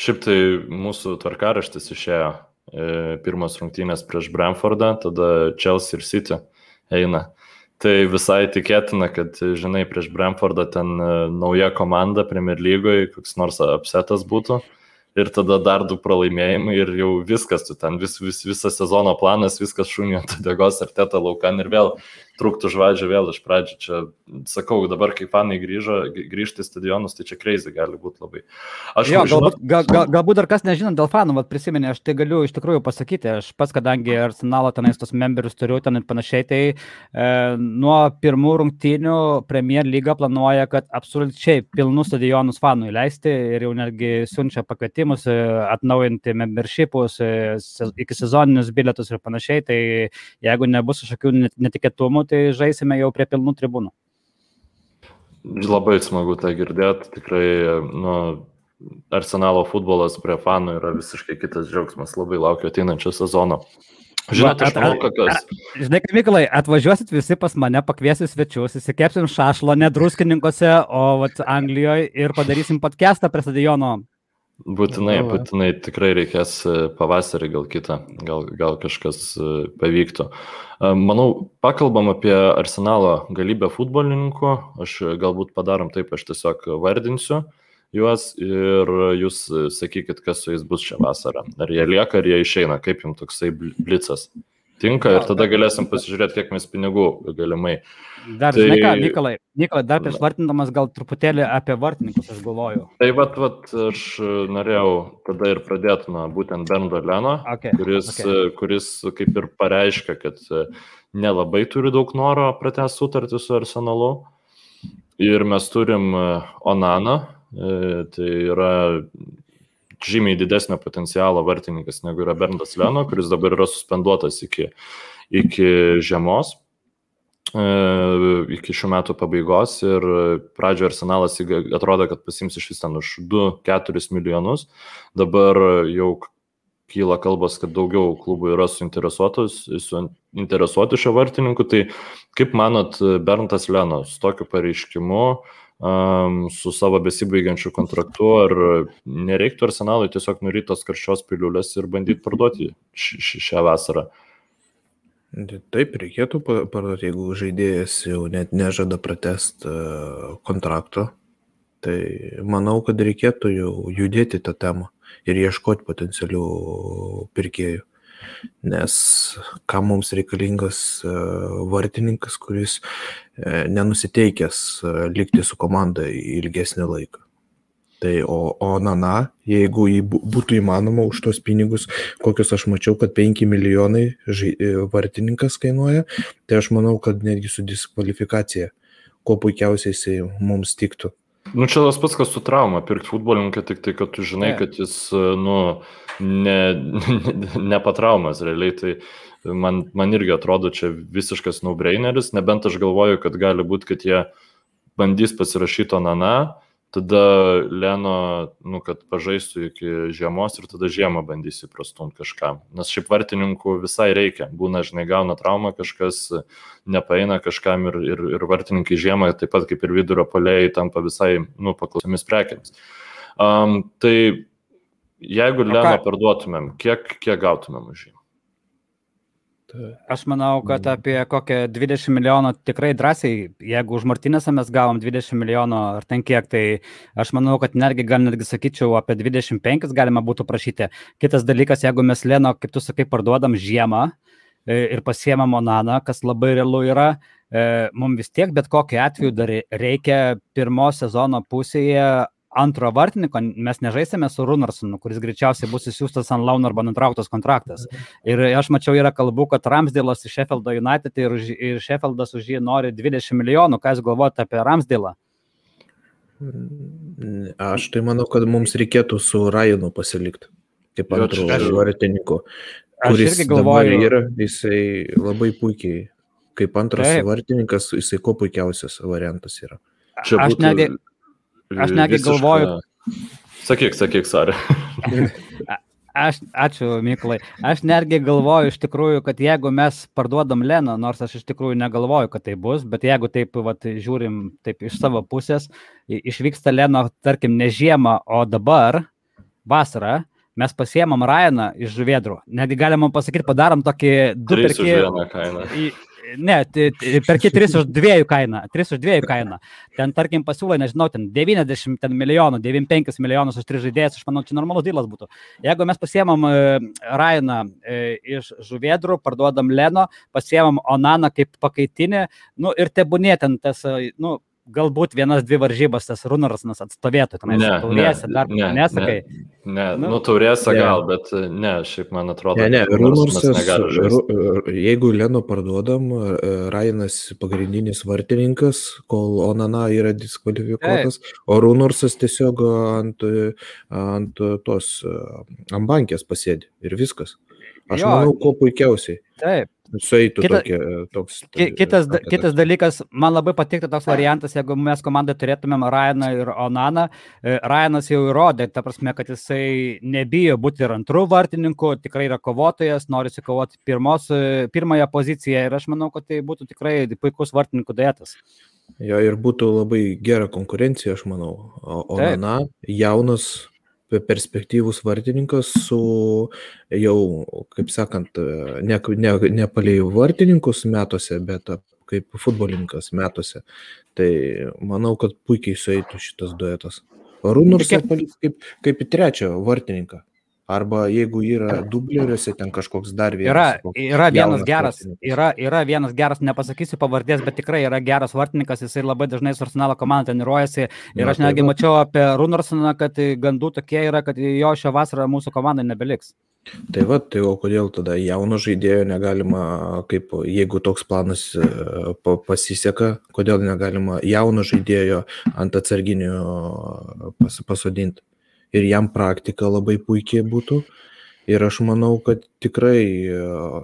Šiaip tai mūsų tvarkaraštis išėjo e, pirmas rungtynės prieš Brentfordą, tada Chelsea ir City eina. Tai visai tikėtina, kad, žinai, prieš Brentfordą ten e, nauja komanda Premier lygoje, koks nors apsetas būtų ir tada dar du pralaimėjimai ir jau viskas, tu ten vis, vis, visas sezono planas, viskas šunio ant degos ar teta laukan ir vėl trūktų žvaigždžių vėl iš pradžių. Čia, sakau, dabar kai fanai grįžo, grįžti į stadionus, tai čia kreizai gali būti labai. Aš jo, žinau, galbūt, gal, gal, galbūt dar kas nežinant dėl fanų, bet prisiminė, aš tai galiu iš tikrųjų pasakyti, aš pats, kadangi Arsenalo tenais tos memberius turiu ten ir panašiai, tai e, nuo pirmų rungtynių Premier lyga planuoja, kad absoliučiai pilnus stadionus fanų įleisti ir jau netgi siunčia pakvietimus, e, atnaujinti membershipus, e, iki sezoninius bilietus ir panašiai, tai jeigu nebus kažkokių netikėtumų, tai žaisime jau prie pilnų tribūnų. Labai smagu tą girdėti, tikrai, nu, Arsenalo futbolas prie fanų yra visiškai kitas džiaugsmas, labai laukiu ateinančio sezono. Žinote, aš manau, kokios. Žinai, Miklai, atvažiuosit visi pas mane, pakviesit svečius, įsikepsim šašlo, ne druskininkose, o vat, Anglijoje ir padarysim podcastą prie stadiono Būtinai, būtinai tikrai reikės e, pavasarį gal kitą, gal, gal kažkas e, pavyktų. E, manau, pakalbam apie arsenalo galybę futbolininkų, aš galbūt padarom taip, aš tiesiog vardinsiu juos ir jūs sakykit, kas su jais bus šią vasarą. Ar jie lieka, ar jie išeina, kaip jums toksai blicas tinka ir tada galėsim pasižiūrėti, kiek mes pinigų galimai. Dar, tai... žinai ką, Nikolai, Nikolai, dar prieš vartindamas gal truputėlį apie vartininkus aš galvoju. Tai vat, vat, aš norėjau tada ir pradėti nuo būtent Bendo Leno, okay, kuris, okay. kuris kaip ir pareiškia, kad nelabai turi daug noro pratęs sutartį su Arsenalu. Ir mes turim Onaną, e, tai yra žymiai didesnio potencialo vartininkas negu yra Berndas Leno, kuris dabar yra suspenduotas iki, iki žiemos, e, iki šių metų pabaigos ir pradžioje arsenalas atrodo, kad pasims iš vis ten už 2-4 milijonus, dabar jau kyla kalbas, kad daugiau klubų yra suinteresuoti šio vartininku, tai kaip manot, Berntas Leno su tokiu pareiškimu, um, su savo besibaigiančiu kontraktu, ar nereiktų arsenalui tiesiog nurytos karščios piliulės ir bandyti parduoti š, š, šią vasarą. Taip, reikėtų parduoti, jeigu žaidėjas jau net nežada pratest kontrakto, tai manau, kad reikėtų jau judėti tą temą ir ieškoti potencialių pirkėjų nes kam mums reikalingas e, vartininkas, kuris e, nenusiteikęs e, likti su komanda ilgesnį laiką. Tai o, o Nana, jeigu jį būtų įmanoma už tos pinigus, kokius aš mačiau, kad 5 milijonai žai, vartininkas kainuoja, tai aš manau, kad netgi su diskvalifikacija, kuo puikiausiai jisai mums tiktų. Nu, čia tas pats, kas su trauma, pirkti futbolininką, tik tai, kad tu žinai, yeah. kad jis, nu, ne, <laughs> nepatraumas realiai, tai man, man irgi atrodo čia visiškas no-braineris, nebent aš galvoju, kad gali būti, kad jie bandys pasirašyti Onana, tada Leno, nu, kad pažaistų iki žiemos ir tada žiemą bandysi prastumti kažką. Nes šiaip vartininkų visai reikia. Būna, žinai, gauna traumą, kažkas nepaeina kažkam ir, ir, ir vartininkai žiemą, taip pat kaip ir vidurio polėjai, tampa visai, nu, paklausomis prekiamis. Um, tai jeigu Leno parduotumėm, kiek, kiek gautumėm už jį? Aš manau, kad apie kokią 20 milijonų tikrai drąsiai, jeigu už Martinėsą mes gavom 20 milijonų ar ten kiek, tai aš manau, kad netgi gal netgi sakyčiau apie 25 galima būtų prašyti. Kitas dalykas, jeigu mes Leno, kaip tu sakai, parduodam žiemą e, ir pasiemam Onaną, kas labai realu yra, e, mums vis tiek bet kokiu atveju dar reikia pirmos sezono pusėje antro vartininko mes nežaisime su Runarsonu, kuris greičiausiai bus įsiūstas ant laun arba nutrauktas kontraktas. Ir aš mačiau yra kalbų, kad Ramsdėlas iš Sheffieldo United ir, ir Sheffieldas už jį nori 20 milijonų. Ką jūs galvojate apie Ramsdėlą? Aš tai manau, kad mums reikėtų su Rajanu pasilikti kaip antro vartininko. Kuris aš irgi galvoju, yra, jisai labai puikiai, kaip antras Taip. vartininkas, jisai kuo puikiausias variantas yra. Čia aš būtų... netgi, Aš negi visiška... galvoju. Sakyk, sakyk, sorry. <laughs> Aš, ačiū, Mykolai. Aš netgi galvoju iš tikrųjų, kad jeigu mes parduodam Leną, nors aš iš tikrųjų negalvoju, kad tai bus, bet jeigu taip vat, žiūrim taip iš savo pusės, išvyksta Leno, tarkim, ne žiemą, o dabar, vasarą, mes pasiemam Ryaną iš žuvėdrų. Netgi galima pasakyti, padarom tokį du perkį ne, perki 3 už 2 kainą, 3 už 2 kainą. Ten, tarkim, pasiūlai, nežinau, ten 90 ten milijonų, 95 milijonus už 3 žaidėjus, aš manau, čia normalus dylas būtų. Jeigu mes pasiemam e, Rainą e, iš žuvėdrų, parduodam Leno, pasiemam Onaną kaip pakaitinį, nu ir tebūnė ten tas, e, nu, galbūt vienas, dvi varžybas tas Runarsas atstovėtų, tenai ne, taurėse, dar ne, nesakai. Ne, ne nu, nu taurėse ne. gal, bet ne, šiaip man atrodo. Ne, ne, Runarsas, ru, jeigu Leno parduodam, Rainas pagrindinis vartininkas, kol Onana yra diskvalifikuotas, Ei. o Runarsas tiesiog ant, ant tos ambankės pasėdi ir viskas. Aš jo, manau, kuo puikiausiai. Taip. Sueitų Kita, tokie, toks. Kitas, tokia, kitas dalykas, man labai patiktų toks variantas, jeigu mes komandai turėtumėm Ryaną ir Onaną. E, Ryanas jau įrodė, ta prasme, kad jisai nebijo būti ir antrų vartininkų, tikrai yra kovotojas, nori sikovoti pirmos, e, pirmąją poziciją ir aš manau, kad tai būtų tikrai puikus vartininkų duetas. Jo ir būtų labai gera konkurencija, aš manau. Onana, jaunas perspektyvus vartininkas su jau, kaip sakant, ne, ne, ne palei vartininkus metuose, bet kaip futbolininkas metuose. Tai manau, kad puikiai sueitų šitas duetas. Runurs kaip, kaip, kaip į trečią vartininką. Arba jeigu yra dubleriuose, ten kažkoks dar vienas. Yra, yra vienas geras, yra, yra vienas geras, nepasakysiu pavardės, bet tikrai yra geras vartininkas, jisai labai dažnai su Arsenalo komanda treniruojasi. Ir Na, aš netgi tai mačiau apie Runarsoną, kad gandų tokie yra, kad jo šią vasarą mūsų komandai nebeliks. Tai va, tai o kodėl tada jauno žaidėjo negalima, kaip jeigu toks planas e, pasiseka, kodėl negalima jauno žaidėjo ant atsarginio pas, pasodinti? Ir jam praktika labai puikiai būtų. Ir aš manau, kad tikrai,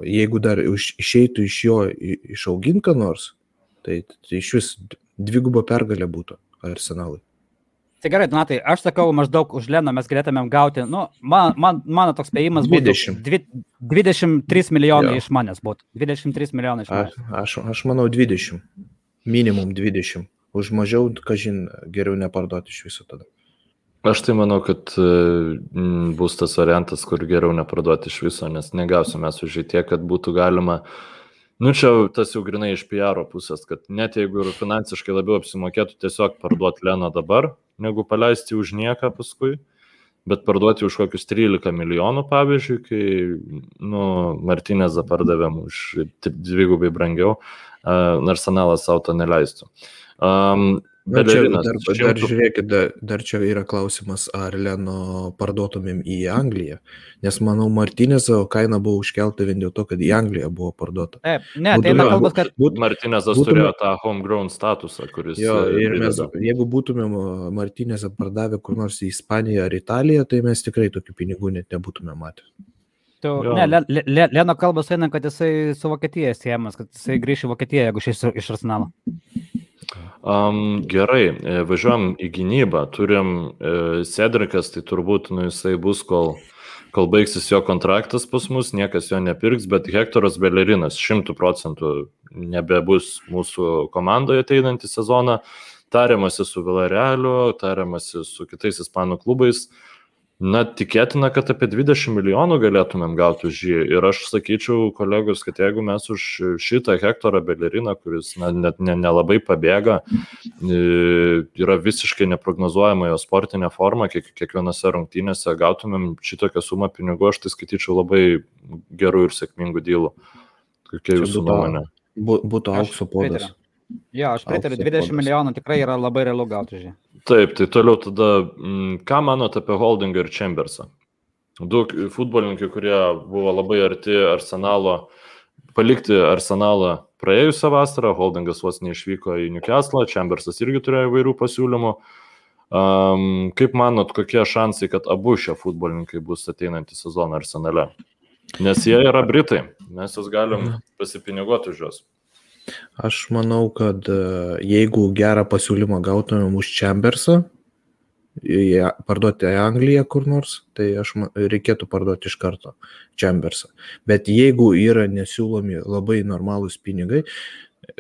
jeigu dar išeitų iš jo išauginti ką nors, tai, tai iš vis dvigubo pergalė būtų arsenalui. Tai gerai, Donatai, aš sakau, maždaug už Leną mes galėtumėm gauti, nu, man, man, mano toks spėjimas būtų 20. 23 milijonai jo. iš manęs būtų. 23 milijonai iš manęs. A, aš, aš manau 20. Minimum 20. Už mažiau, kažin, geriau neparduoti iš viso tada. Aš tai manau, kad e, bus tas variantas, kur geriau neparduoti iš viso, nes negausime už jį tiek, kad būtų galima, nu čia tas jau grinai iš PR pusės, kad net jeigu ir finansiškai labiau apsimokėtų tiesiog parduoti Leną dabar, negu paleisti už nieką paskui, bet parduoti už kokius 13 milijonų, pavyzdžiui, kai, nu, Martinezą pardavėm už dvigubai brangiau, Arsenalas savo to neleistų. Um, Na, čia, dar, dar žiūrėkit, dar, dar čia yra klausimas, ar Leno parduotumėm į Angliją, nes manau, Martinėzo kaina buvo užkelta vien dėl to, kad į Angliją buvo parduota. Taip, ne, tai eina kalbas, kad... Būt, Martinėzas būtume, turėjo tą homegrown statusą, kuris... Jo, e, ir mes, jeigu būtumėm Martinėzą pardavę kur nors į Ispaniją ar Italiją, tai mes tikrai tokių pinigų net nebūtume matę. Tu, ne, le, le, Leno kalbas eina, kad jisai su Vokietija siejamas, kad jisai grįš į Vokietiją, jeigu šis iš Arsenalo. Um, gerai, e, važiuojam į gynybą. Turim e, Cedrikas, tai turbūt nu, jisai bus, kol, kol baigsis jo kontraktas pas mus, niekas jo nepirks, bet Hektoras Belerinas šimtų procentų nebebus mūsų komandoje ateinantį sezoną. Tariamasi su Villarealiu, tariamasi su kitais ispanų klubais. Uh, Na, tikėtina, kad apie 20 milijonų galėtumėm gauti už jį. Ir aš sakyčiau, kolegos, kad jeigu mes už šitą hektarą beleriną, kuris na, net nelabai ne, ne pabėga, yra visiškai neprognozuojama jo sportinė forma, kiek, kiekvienose rungtynėse gautumėm šitokią sumą pinigų, aš tai skaityčiau labai gerų ir sėkmingų dylų. Kokia jūsų nuomonė? Būtų aukso podas. Jo, aš pritariu, 20 milijonų tikrai yra labai realu gauti už jį. Taip, tai toliau tada, m, ką manote apie Holdingą ir Chambersą? Du futbolininkai, kurie buvo labai arti Arsenalo, palikti Arsenalą praėjusią vasarą, Holdingas vos neišvyko į Newcastle, Chambersas irgi turėjo įvairių pasiūlymų. Um, kaip manot, kokie šansai, kad abu šie futbolininkai bus ateinantį sezoną Arsenale? Nes jie yra Britai, mes juos galim pasipiniguoti už juos. Aš manau, kad e, jeigu gerą pasiūlymą gautumėm už Chambersą, parduoti į Angliją kur nors, tai aš reikėtų parduoti iš karto Chambersą. Bet jeigu yra nesiūlomi labai normalūs pinigai,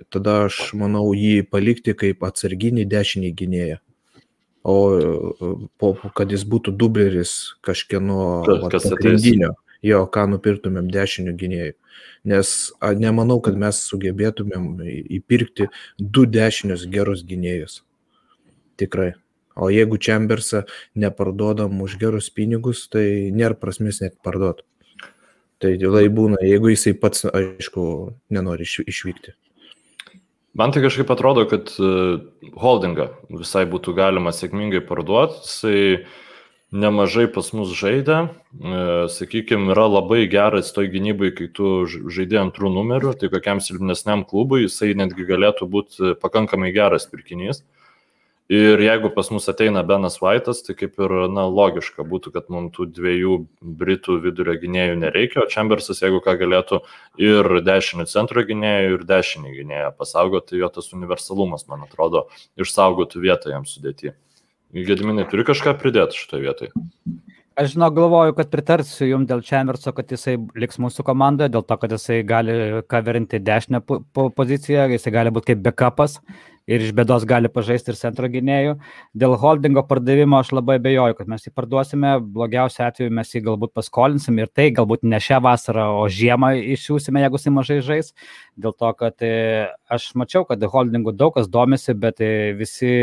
tada aš manau jį palikti kaip atsarginį dešinį gynėją. O po, kad jis būtų dubleris kažkieno pagrindinio, jo, ką nupirktumėm dešinių gynėjų nes nemanau, kad mes sugebėtumėm įpirkti du dešinius gerus gynėjus. Tikrai. O jeigu Chambersą neparduodam už gerus pinigus, tai nėra prasmės net parduoti. Tai lai būna, jeigu jisai pats, aišku, nenori išvykti. Man tai kažkaip atrodo, kad e, holdingą visai būtų galima sėkmingai parduoti. Jisai nemažai pas mus žaidė, e, sakykime, yra labai geras toj gynybai, kai tu žaidži antrų numerių, tai kokiam silpnesniam klubui jisai netgi galėtų būti pakankamai geras pirkinys. Ir jeigu pas mus ateina Benas Vaitas, tai kaip ir na, logiška būtų, kad mums tų dviejų Britų vidurio gynėjų nereikia, o Chambersas, jeigu ką galėtų ir dešinį centro gynėjų, ir dešinį gynėją pasaugoti, jo tas universalumas, man atrodo, išsaugotų vietą jam sudėti. Gediminai, turi kažką pridėti šitoje vietoje? Aš žinau, galvoju, kad pritarsiu jums dėl Čemerso, kad jisai liks mūsų komandoje, dėl to, kad jisai gali kaverinti dešinę poziciją, jisai gali būti kaip backupas ir iš bėdos gali pažaisti ir centro gynėjų. Dėl holdingo pardavimo aš labai bejoju, kad mes jį parduosime, blogiausiu atveju mes jį galbūt paskolinsim ir tai galbūt ne šią vasarą, o žiemą išsiųsime, jeigu jisai mažai žais. Dėl to, kad e, aš mačiau, kad holdingu daug kas domisi, bet e, visi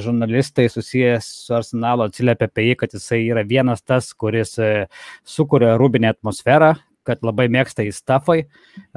žurnalistai susijęs su Arsenalu atsiliepia apie jį, kad jisai yra vienas tas, kuris e, sukuria rūbinę atmosferą, kad labai mėgsta į stafai. E,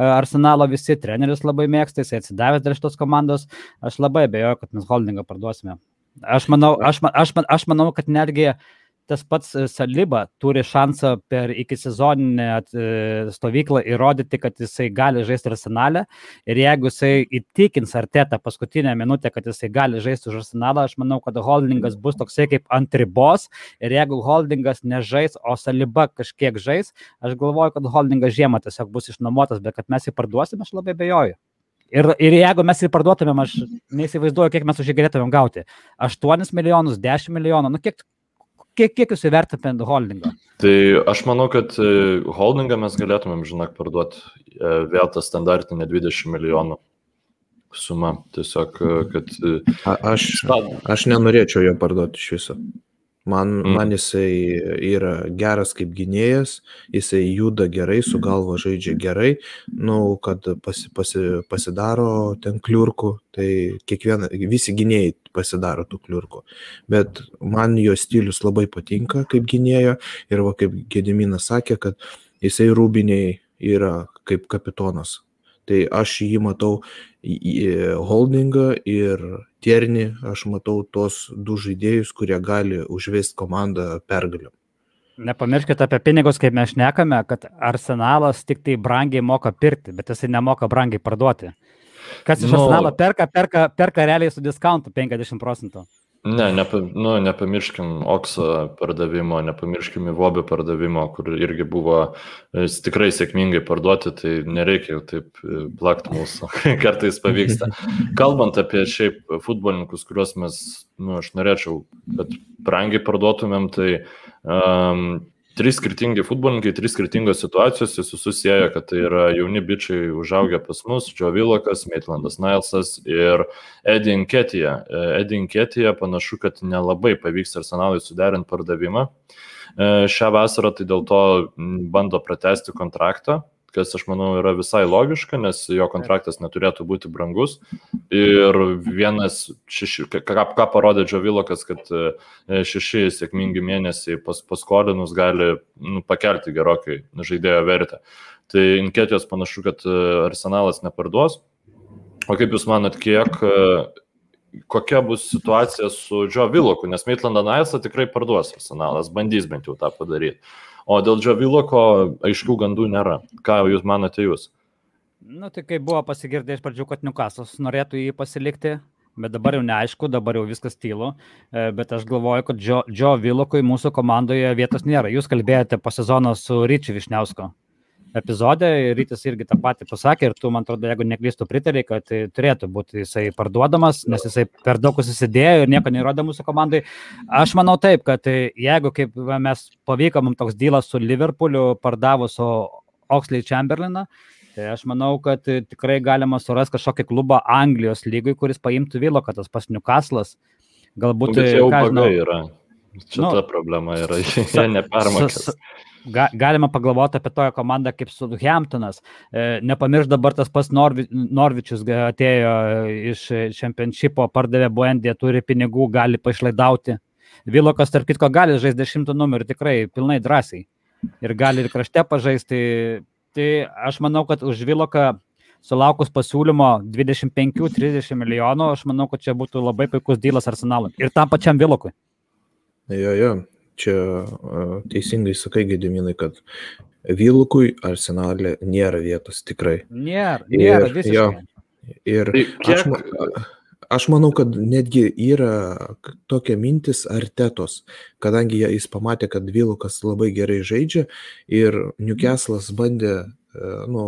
Arsenalo visi treneris labai mėgsta, jisai atsidavęs dėl šitos komandos. Aš labai abejoju, kad mes holdingą parduosime. Aš manau, aš, aš, aš manau kad netgi uh, tas pats e, Saliba turi šansą per iki sezoninę e, stovyklą įrodyti, kad jisai gali žaisti arsenalę ir jeigu jisai įtikins artetą paskutinę minutę, kad jisai gali žaisti už arsenalą, aš manau, kad holdingas bus toksai kaip ant ribos ir jeigu holdingas nežais, o Saliba kažkiek žais, aš galvoju, kad holdingas žiemą tiesiog bus išnuomotas, bet kad mes jį parduosime, aš labai bejoju. Ir, ir jeigu mes jį parduotumėm, aš neįsivaizduoju, kiek mes už jį galėtumėm gauti. 8 milijonus, 10 milijonų, nu kiek, kiek, kiek jūs įvertinate holdingą? Tai aš manau, kad e, holdingą mes galėtumėm, žinok, parduoti e, vėl tą standartinę 20 milijonų sumą. Tiesiog, e, kad... A, aš, aš nenorėčiau jo parduoti iš viso. Man, mm. man jisai yra geras kaip gynėjas, jisai juda gerai, su galva žaidžia gerai, nu, kad pasi, pasi, pasidaro ten kliurkų, tai kiekviena, visi gynėjai pasidaro tų kliurkų. Bet man jo stilius labai patinka kaip gynėjo ir va kaip Gediminas sakė, kad jisai rūbiniai yra kaip kapitonas. Tai aš jį matau holdingą ir tiernį, aš matau tos du žaidėjus, kurie gali užvesti komandą pergaliu. Nepamirškite apie pinigus, kaip mes šnekame, kad arsenalas tik tai brangiai moka pirkti, bet jisai nemoka brangiai parduoti. Kas iš no. Nu. arsenalo perka, perka, perka realiai su diskontu 50 procentų. Ne, nepa, nu, nepamirškim Okso pardavimo, nepamirškim Vobio pardavimo, kur irgi buvo e, tikrai sėkmingai parduoti, tai nereikia jau taip e, plakti mūsų, <laughs> kartais pavyksta. Kalbant apie šiaip futbolininkus, kuriuos mes, nu, aš norėčiau, kad brangiai parduotumėm, tai um, trys skirtingi futbolininkai, trys skirtingos situacijos, jis susisieja, kad tai yra jauni bičiai užaugę pas mus, Joe Vilokas, Maitlandas Nilsas ir Eddie Inketija. Eddie Inketija panašu, kad nelabai pavyks arsenalui suderinti pardavimą. E, šią vasarą tai dėl to bando pratesti kontraktą kas aš manau yra visai logiška, nes jo kontraktas neturėtų būti brangus. Ir vienas, šeši, ką, ką parodė Džavilokas, kad e, šeši sėkmingi mėnesiai pas, paskolinus gali nu, pakelti gerokai žaidėjo vertę. Tai inketijos panašu, kad e, arsenalas neparduos. O kaip Jūs manot, kiek, e, kokia bus situacija su Džo Viloku, nes Maitlandą Nailsą tikrai parduos arsenalas, bandys bent jau tą padaryti. O dėl Džaviloko aiškių gandų nėra. Ką jūs manote jūs? Na, tai kaip buvo pasigirdė iš pradžių, kad Newcastle'as norėtų jį pasilikti, bet dabar jau neaišku, dabar jau viskas tylu, e, bet aš galvoju, kad Džo, Džo Vilokui mūsų komandoje vietos nėra. Jūs kalbėjote po sezono su Ryčiu Višniausko epizode ir Rytis irgi tą patį pasakė ir tu, man atrodo, jeigu neklystu, pritarė, kad tai turėtų būti jisai parduodamas, nes jisai per daug susidėjo ir nieko neįrodė mūsų komandai. Aš manau taip, kad jeigu kaip mes pavyko mums toks dylas su Liverpooliu pardavus Oxley Chamberlainą, tai aš manau, kad tikrai galima surasti kažkokį klubą Anglijos lygui, kuris paimtų Vilo, kad tas pas Newcastle'as galbūt... Tai jau žinau, yra. Čia nu, ta problema yra, <laughs> jie nepermokės ga, galima pagalvoti apie toją komandą kaip Southamptonas. E, nepamirš dabar tas pats Norvi, Norvičius atėjo iš čempionšipo, pardavė Buendė, turi pinigų, gali pašlaidauti. Vilokas, tarp kitko, gali žaisti dešimtų numerį tikrai pilnai drąsiai. Ir gali ir krašte pažaisti. Tai aš manau, kad už Viloką sulaukus pasiūlymo 25-30 milijonų, aš manau, kad čia būtų labai puikus dylas arsenalui. Ir tam pačiam Vilokui. Jo, jo, čia teisingai sakai, Gediminai, kad Vilkui arsenalė nėra vietos tikrai. Nėra, nėra visiškai. Jo, ir tai aš, aš manau, kad netgi yra tokia mintis artetos, kadangi jis pamatė, kad Vilkas labai gerai žaidžia ir Newcastle'as bandė nu,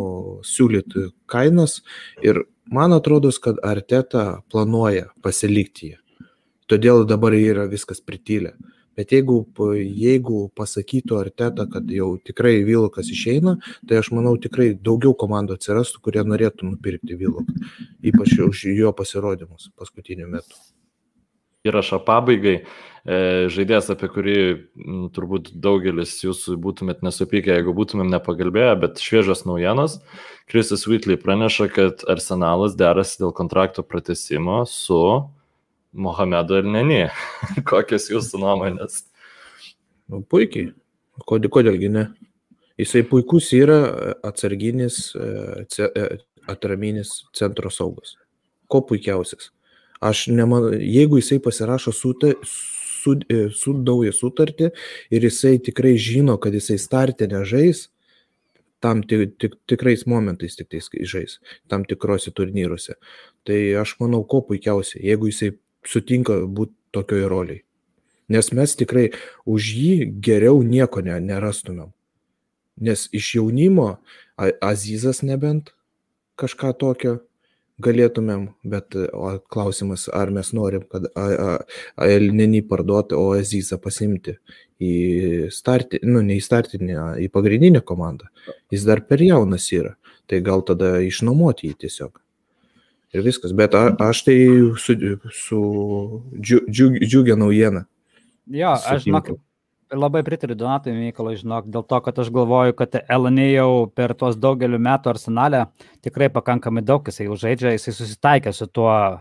siūlyti kainas ir man atrodo, kad arteta planuoja pasilikti jį. Todėl dabar yra viskas pritylę. Bet jeigu, jeigu pasakytų Arteta, kad jau tikrai Vilokas išeina, tai aš manau tikrai daugiau komandų atsirastų, kurie norėtų nupirkti Viloką, ypač už jo pasirodymus paskutiniu metu. Įrašą pabaigai, e, žaidėjas, apie kurį turbūt daugelis jūsų būtumėt nesupykę, jeigu būtumėm nepagalbėję, bet šviežios naujienos. Krisas Whitley praneša, kad Arsenalas derasi dėl kontrakto pratesimo su Mohamedu ir Nenį. <laughs> Kokios jūsų nuomonės? Nu, puikiai. Kodėl, kodėlgi ne? Jisai puikus yra atsarginis, e, e, atraminis centro saugas. Ko puikiausias. Aš nemanau, jeigu jisai pasirašo sutą, su, e, su naują sutartį ir jisai tikrai žino, kad jisai startė nežais, tam tik, tik, tikrais momentais tik tais žais, tam tikrose turnyruose. Tai aš manau, ko puikiausiai, jeigu jisai sutinka būti tokioj roliai. Nes mes tikrai už jį geriau nieko ne, nerastumėm. Nes iš jaunimo Azizas nebent kažką tokio galėtumėm, bet o, klausimas, ar mes norim, kad Elnenį parduoti, o Azizą pasimti į startinį, nu ne į startinį, į pagrindinę komandą. Jis dar per jaunas yra, tai gal tada išnuomoti jį tiesiog ir viskas. Bet a, aš tai su, su džiug, džiug, džiugia naujiena. Jo, aš žinok, labai pritariu Donatui Mykolai, žinok, dėl to, kad aš galvoju, kad Elanė jau per tuos daugelių metų arsenalę tikrai pakankamai daug jisai užaidžia, jisai susitaikė su tuo e,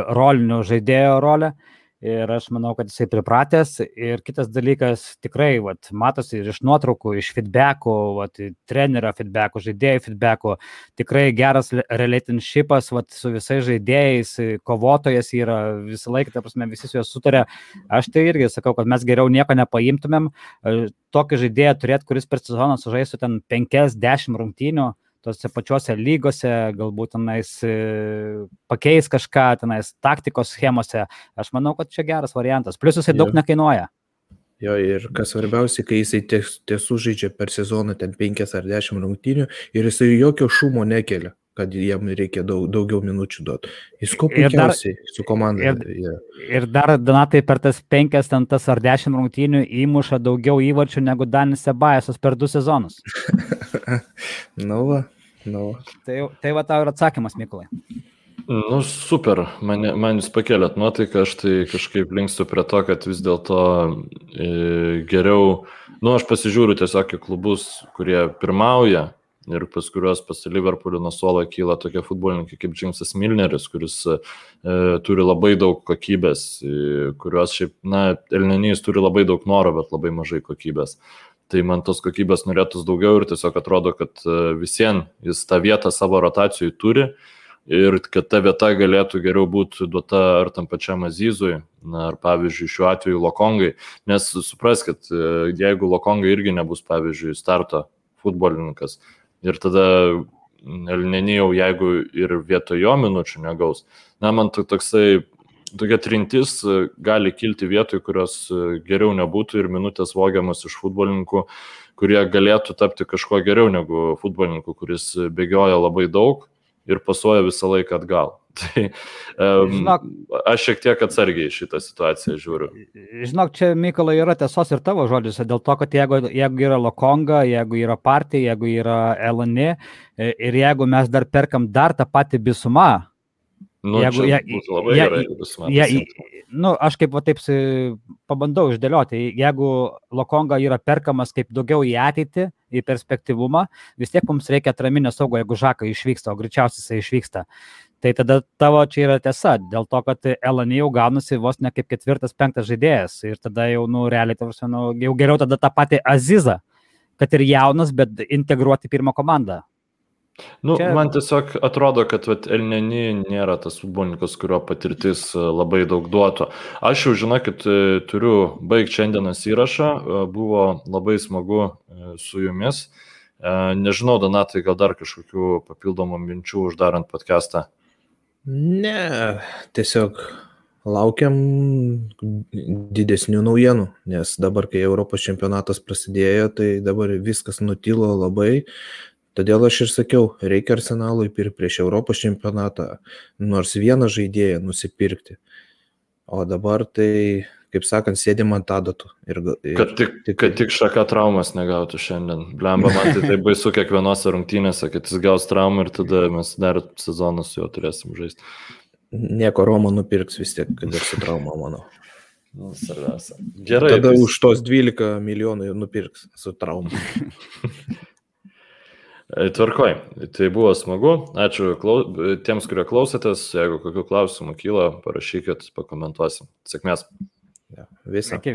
roliniu žaidėjo rolę. Ir aš manau, kad jisai pripratęs. Ir kitas dalykas, tikrai, vat, matosi ir iš nuotraukų, iš feedbackų, vat, trenerio feedbackų, žaidėjų feedbackų, tikrai geras relationshipas vat, su visais žaidėjais, kovotojas yra visą laiką, ta prasme, visi su juo sutarė. Aš tai irgi sakau, kad mes geriau nieko nepaimtumėm. Tokį žaidėją turėti, kuris per sezoną sužaistų ten 5-10 rungtynių tose pačiose lygose, galbūt tenais e, pakeis kažką, tenais taktikos schemose. Aš manau, kad čia geras variantas. Plius jisai daug nekainuoja. Jo, ir kas svarbiausia, kai jisai tiesų žaidžia per sezoną ten 5 ar 10 rungtynių ir jisai jokio šumo nekelia kad jam reikia daug, daugiau minučių duoti. Jis kuo puikiausiai su komanda. Ir, yeah. ir dar Donatai per tas penkias, ten tas ar dešimt rungtynių įmuša daugiau įvarčių negu Danis Sebajasas per du sezonus. <laughs> nu, va, nu. Tai, tai va tau ir atsakymas, Mykolai. Nu, super, man, man jūs pakėlėt nuotaiką, aš tai kažkaip linkstu prie to, kad vis dėlto e, geriau, nu, aš pasižiūriu tiesiog į klubus, kurie pirmauja ir pas kuriuos pas Liverpoolį nuo suolo kyla tokie futbolininkai kaip Džimsas Milneris, kuris e, turi labai daug kokybės, e, kuriuos šiaip, na, Elnenys turi labai daug noro, bet labai mažai kokybės. Tai man tos kokybės norėtųs daugiau ir tiesiog atrodo, kad e, visiems jis tą vietą savo rotacijai turi ir kad ta vieta galėtų geriau būti duota ar tam pačiam Azizui, ar pavyzdžiui šiuo atveju Lokongai, nes supraskit, e, jeigu Lokongai irgi nebus, pavyzdžiui, starto futbolininkas, ir tada Elnenijau, jeigu ir vietoj jo minučių negaus. Na, man toksai, tokia trintis e, gali kilti vietoj, kurios e, geriau nebūtų ir minutės vogiamas iš futbolininkų, kurie galėtų tapti kažkuo geriau negu futbolininkų, kuris bėgioja labai daug ir pasuoja visą laiką atgal. <laughs> Tai um, žinok, aš šiek tiek atsargiai šitą situaciją žiūriu. Žinok, čia Mykolai yra tiesos ir tavo žodžiuose, dėl to, kad jeigu, jeigu yra Lokonga, jeigu yra partija, jeigu yra Elani e, ir jeigu mes dar perkam dar tą patį bisumą, Nu, jeigu, je, labai je, gerai, je, je, nu, aš kaip va, taip pabandau išdėlioti, jeigu Lokonga yra perkamas kaip daugiau į ateitį, į perspektyvumą, vis tiek mums reikia atraminio saugo, jeigu Žakai išvyksta, o greičiausiai jisai išvyksta. Tai tada tavo čia yra tiesa, dėl to, kad Elani jau gaunasi vos ne kaip ketvirtas, penktas žaidėjas ir tada jau, nu, realiai, tarsi, nu, jau geriau tada tą patį Azizą, kad ir jaunas, bet integruoti pirmą komandą. Nu, čia... Man tiesiog atrodo, kad vat, Elneni nėra tas futbolininkas, kurio patirtis e, labai daug duotų. Aš jau žinokit, e, turiu baigti šiandienos įrašą, e, buvo labai smagu su jumis. Nežinau, Donatai, gal dar kažkokių papildomų minčių uždarant podcastą. Ne, tiesiog laukiam didesnių naujienų, nes dabar, kai Europos čempionatas prasidėjo, tai dabar viskas nutilo labai. Todėl aš ir sakiau, reikia arsenalui ir prieš Europos čempionatą nors vieną žaidėją nusipirkti. O dabar tai kaip sakant, sėdim ant adatų. Ir, ir, kad, tik, tik, kad tik šaka traumas negautų šiandien. Blemba, man tai, tai baisu kiekvienose rungtynėse, kad jis gaus traumą ir tada mes dar sezoną su juo turėsim žaisti. Nieko Romo nupirks vis tiek, kad ir su trauma, manau. Nu, svarbiausia. Gerai. Tada vis... už tos 12 milijonų nupirks su trauma. Tvarkoj, tai buvo smagu. Ačiū klau... tiems, kurie klausėtės. Jeigu kokių klausimų kyla, parašykit, pakomentuosim. Sėkmės. Ja, Visem. Ikke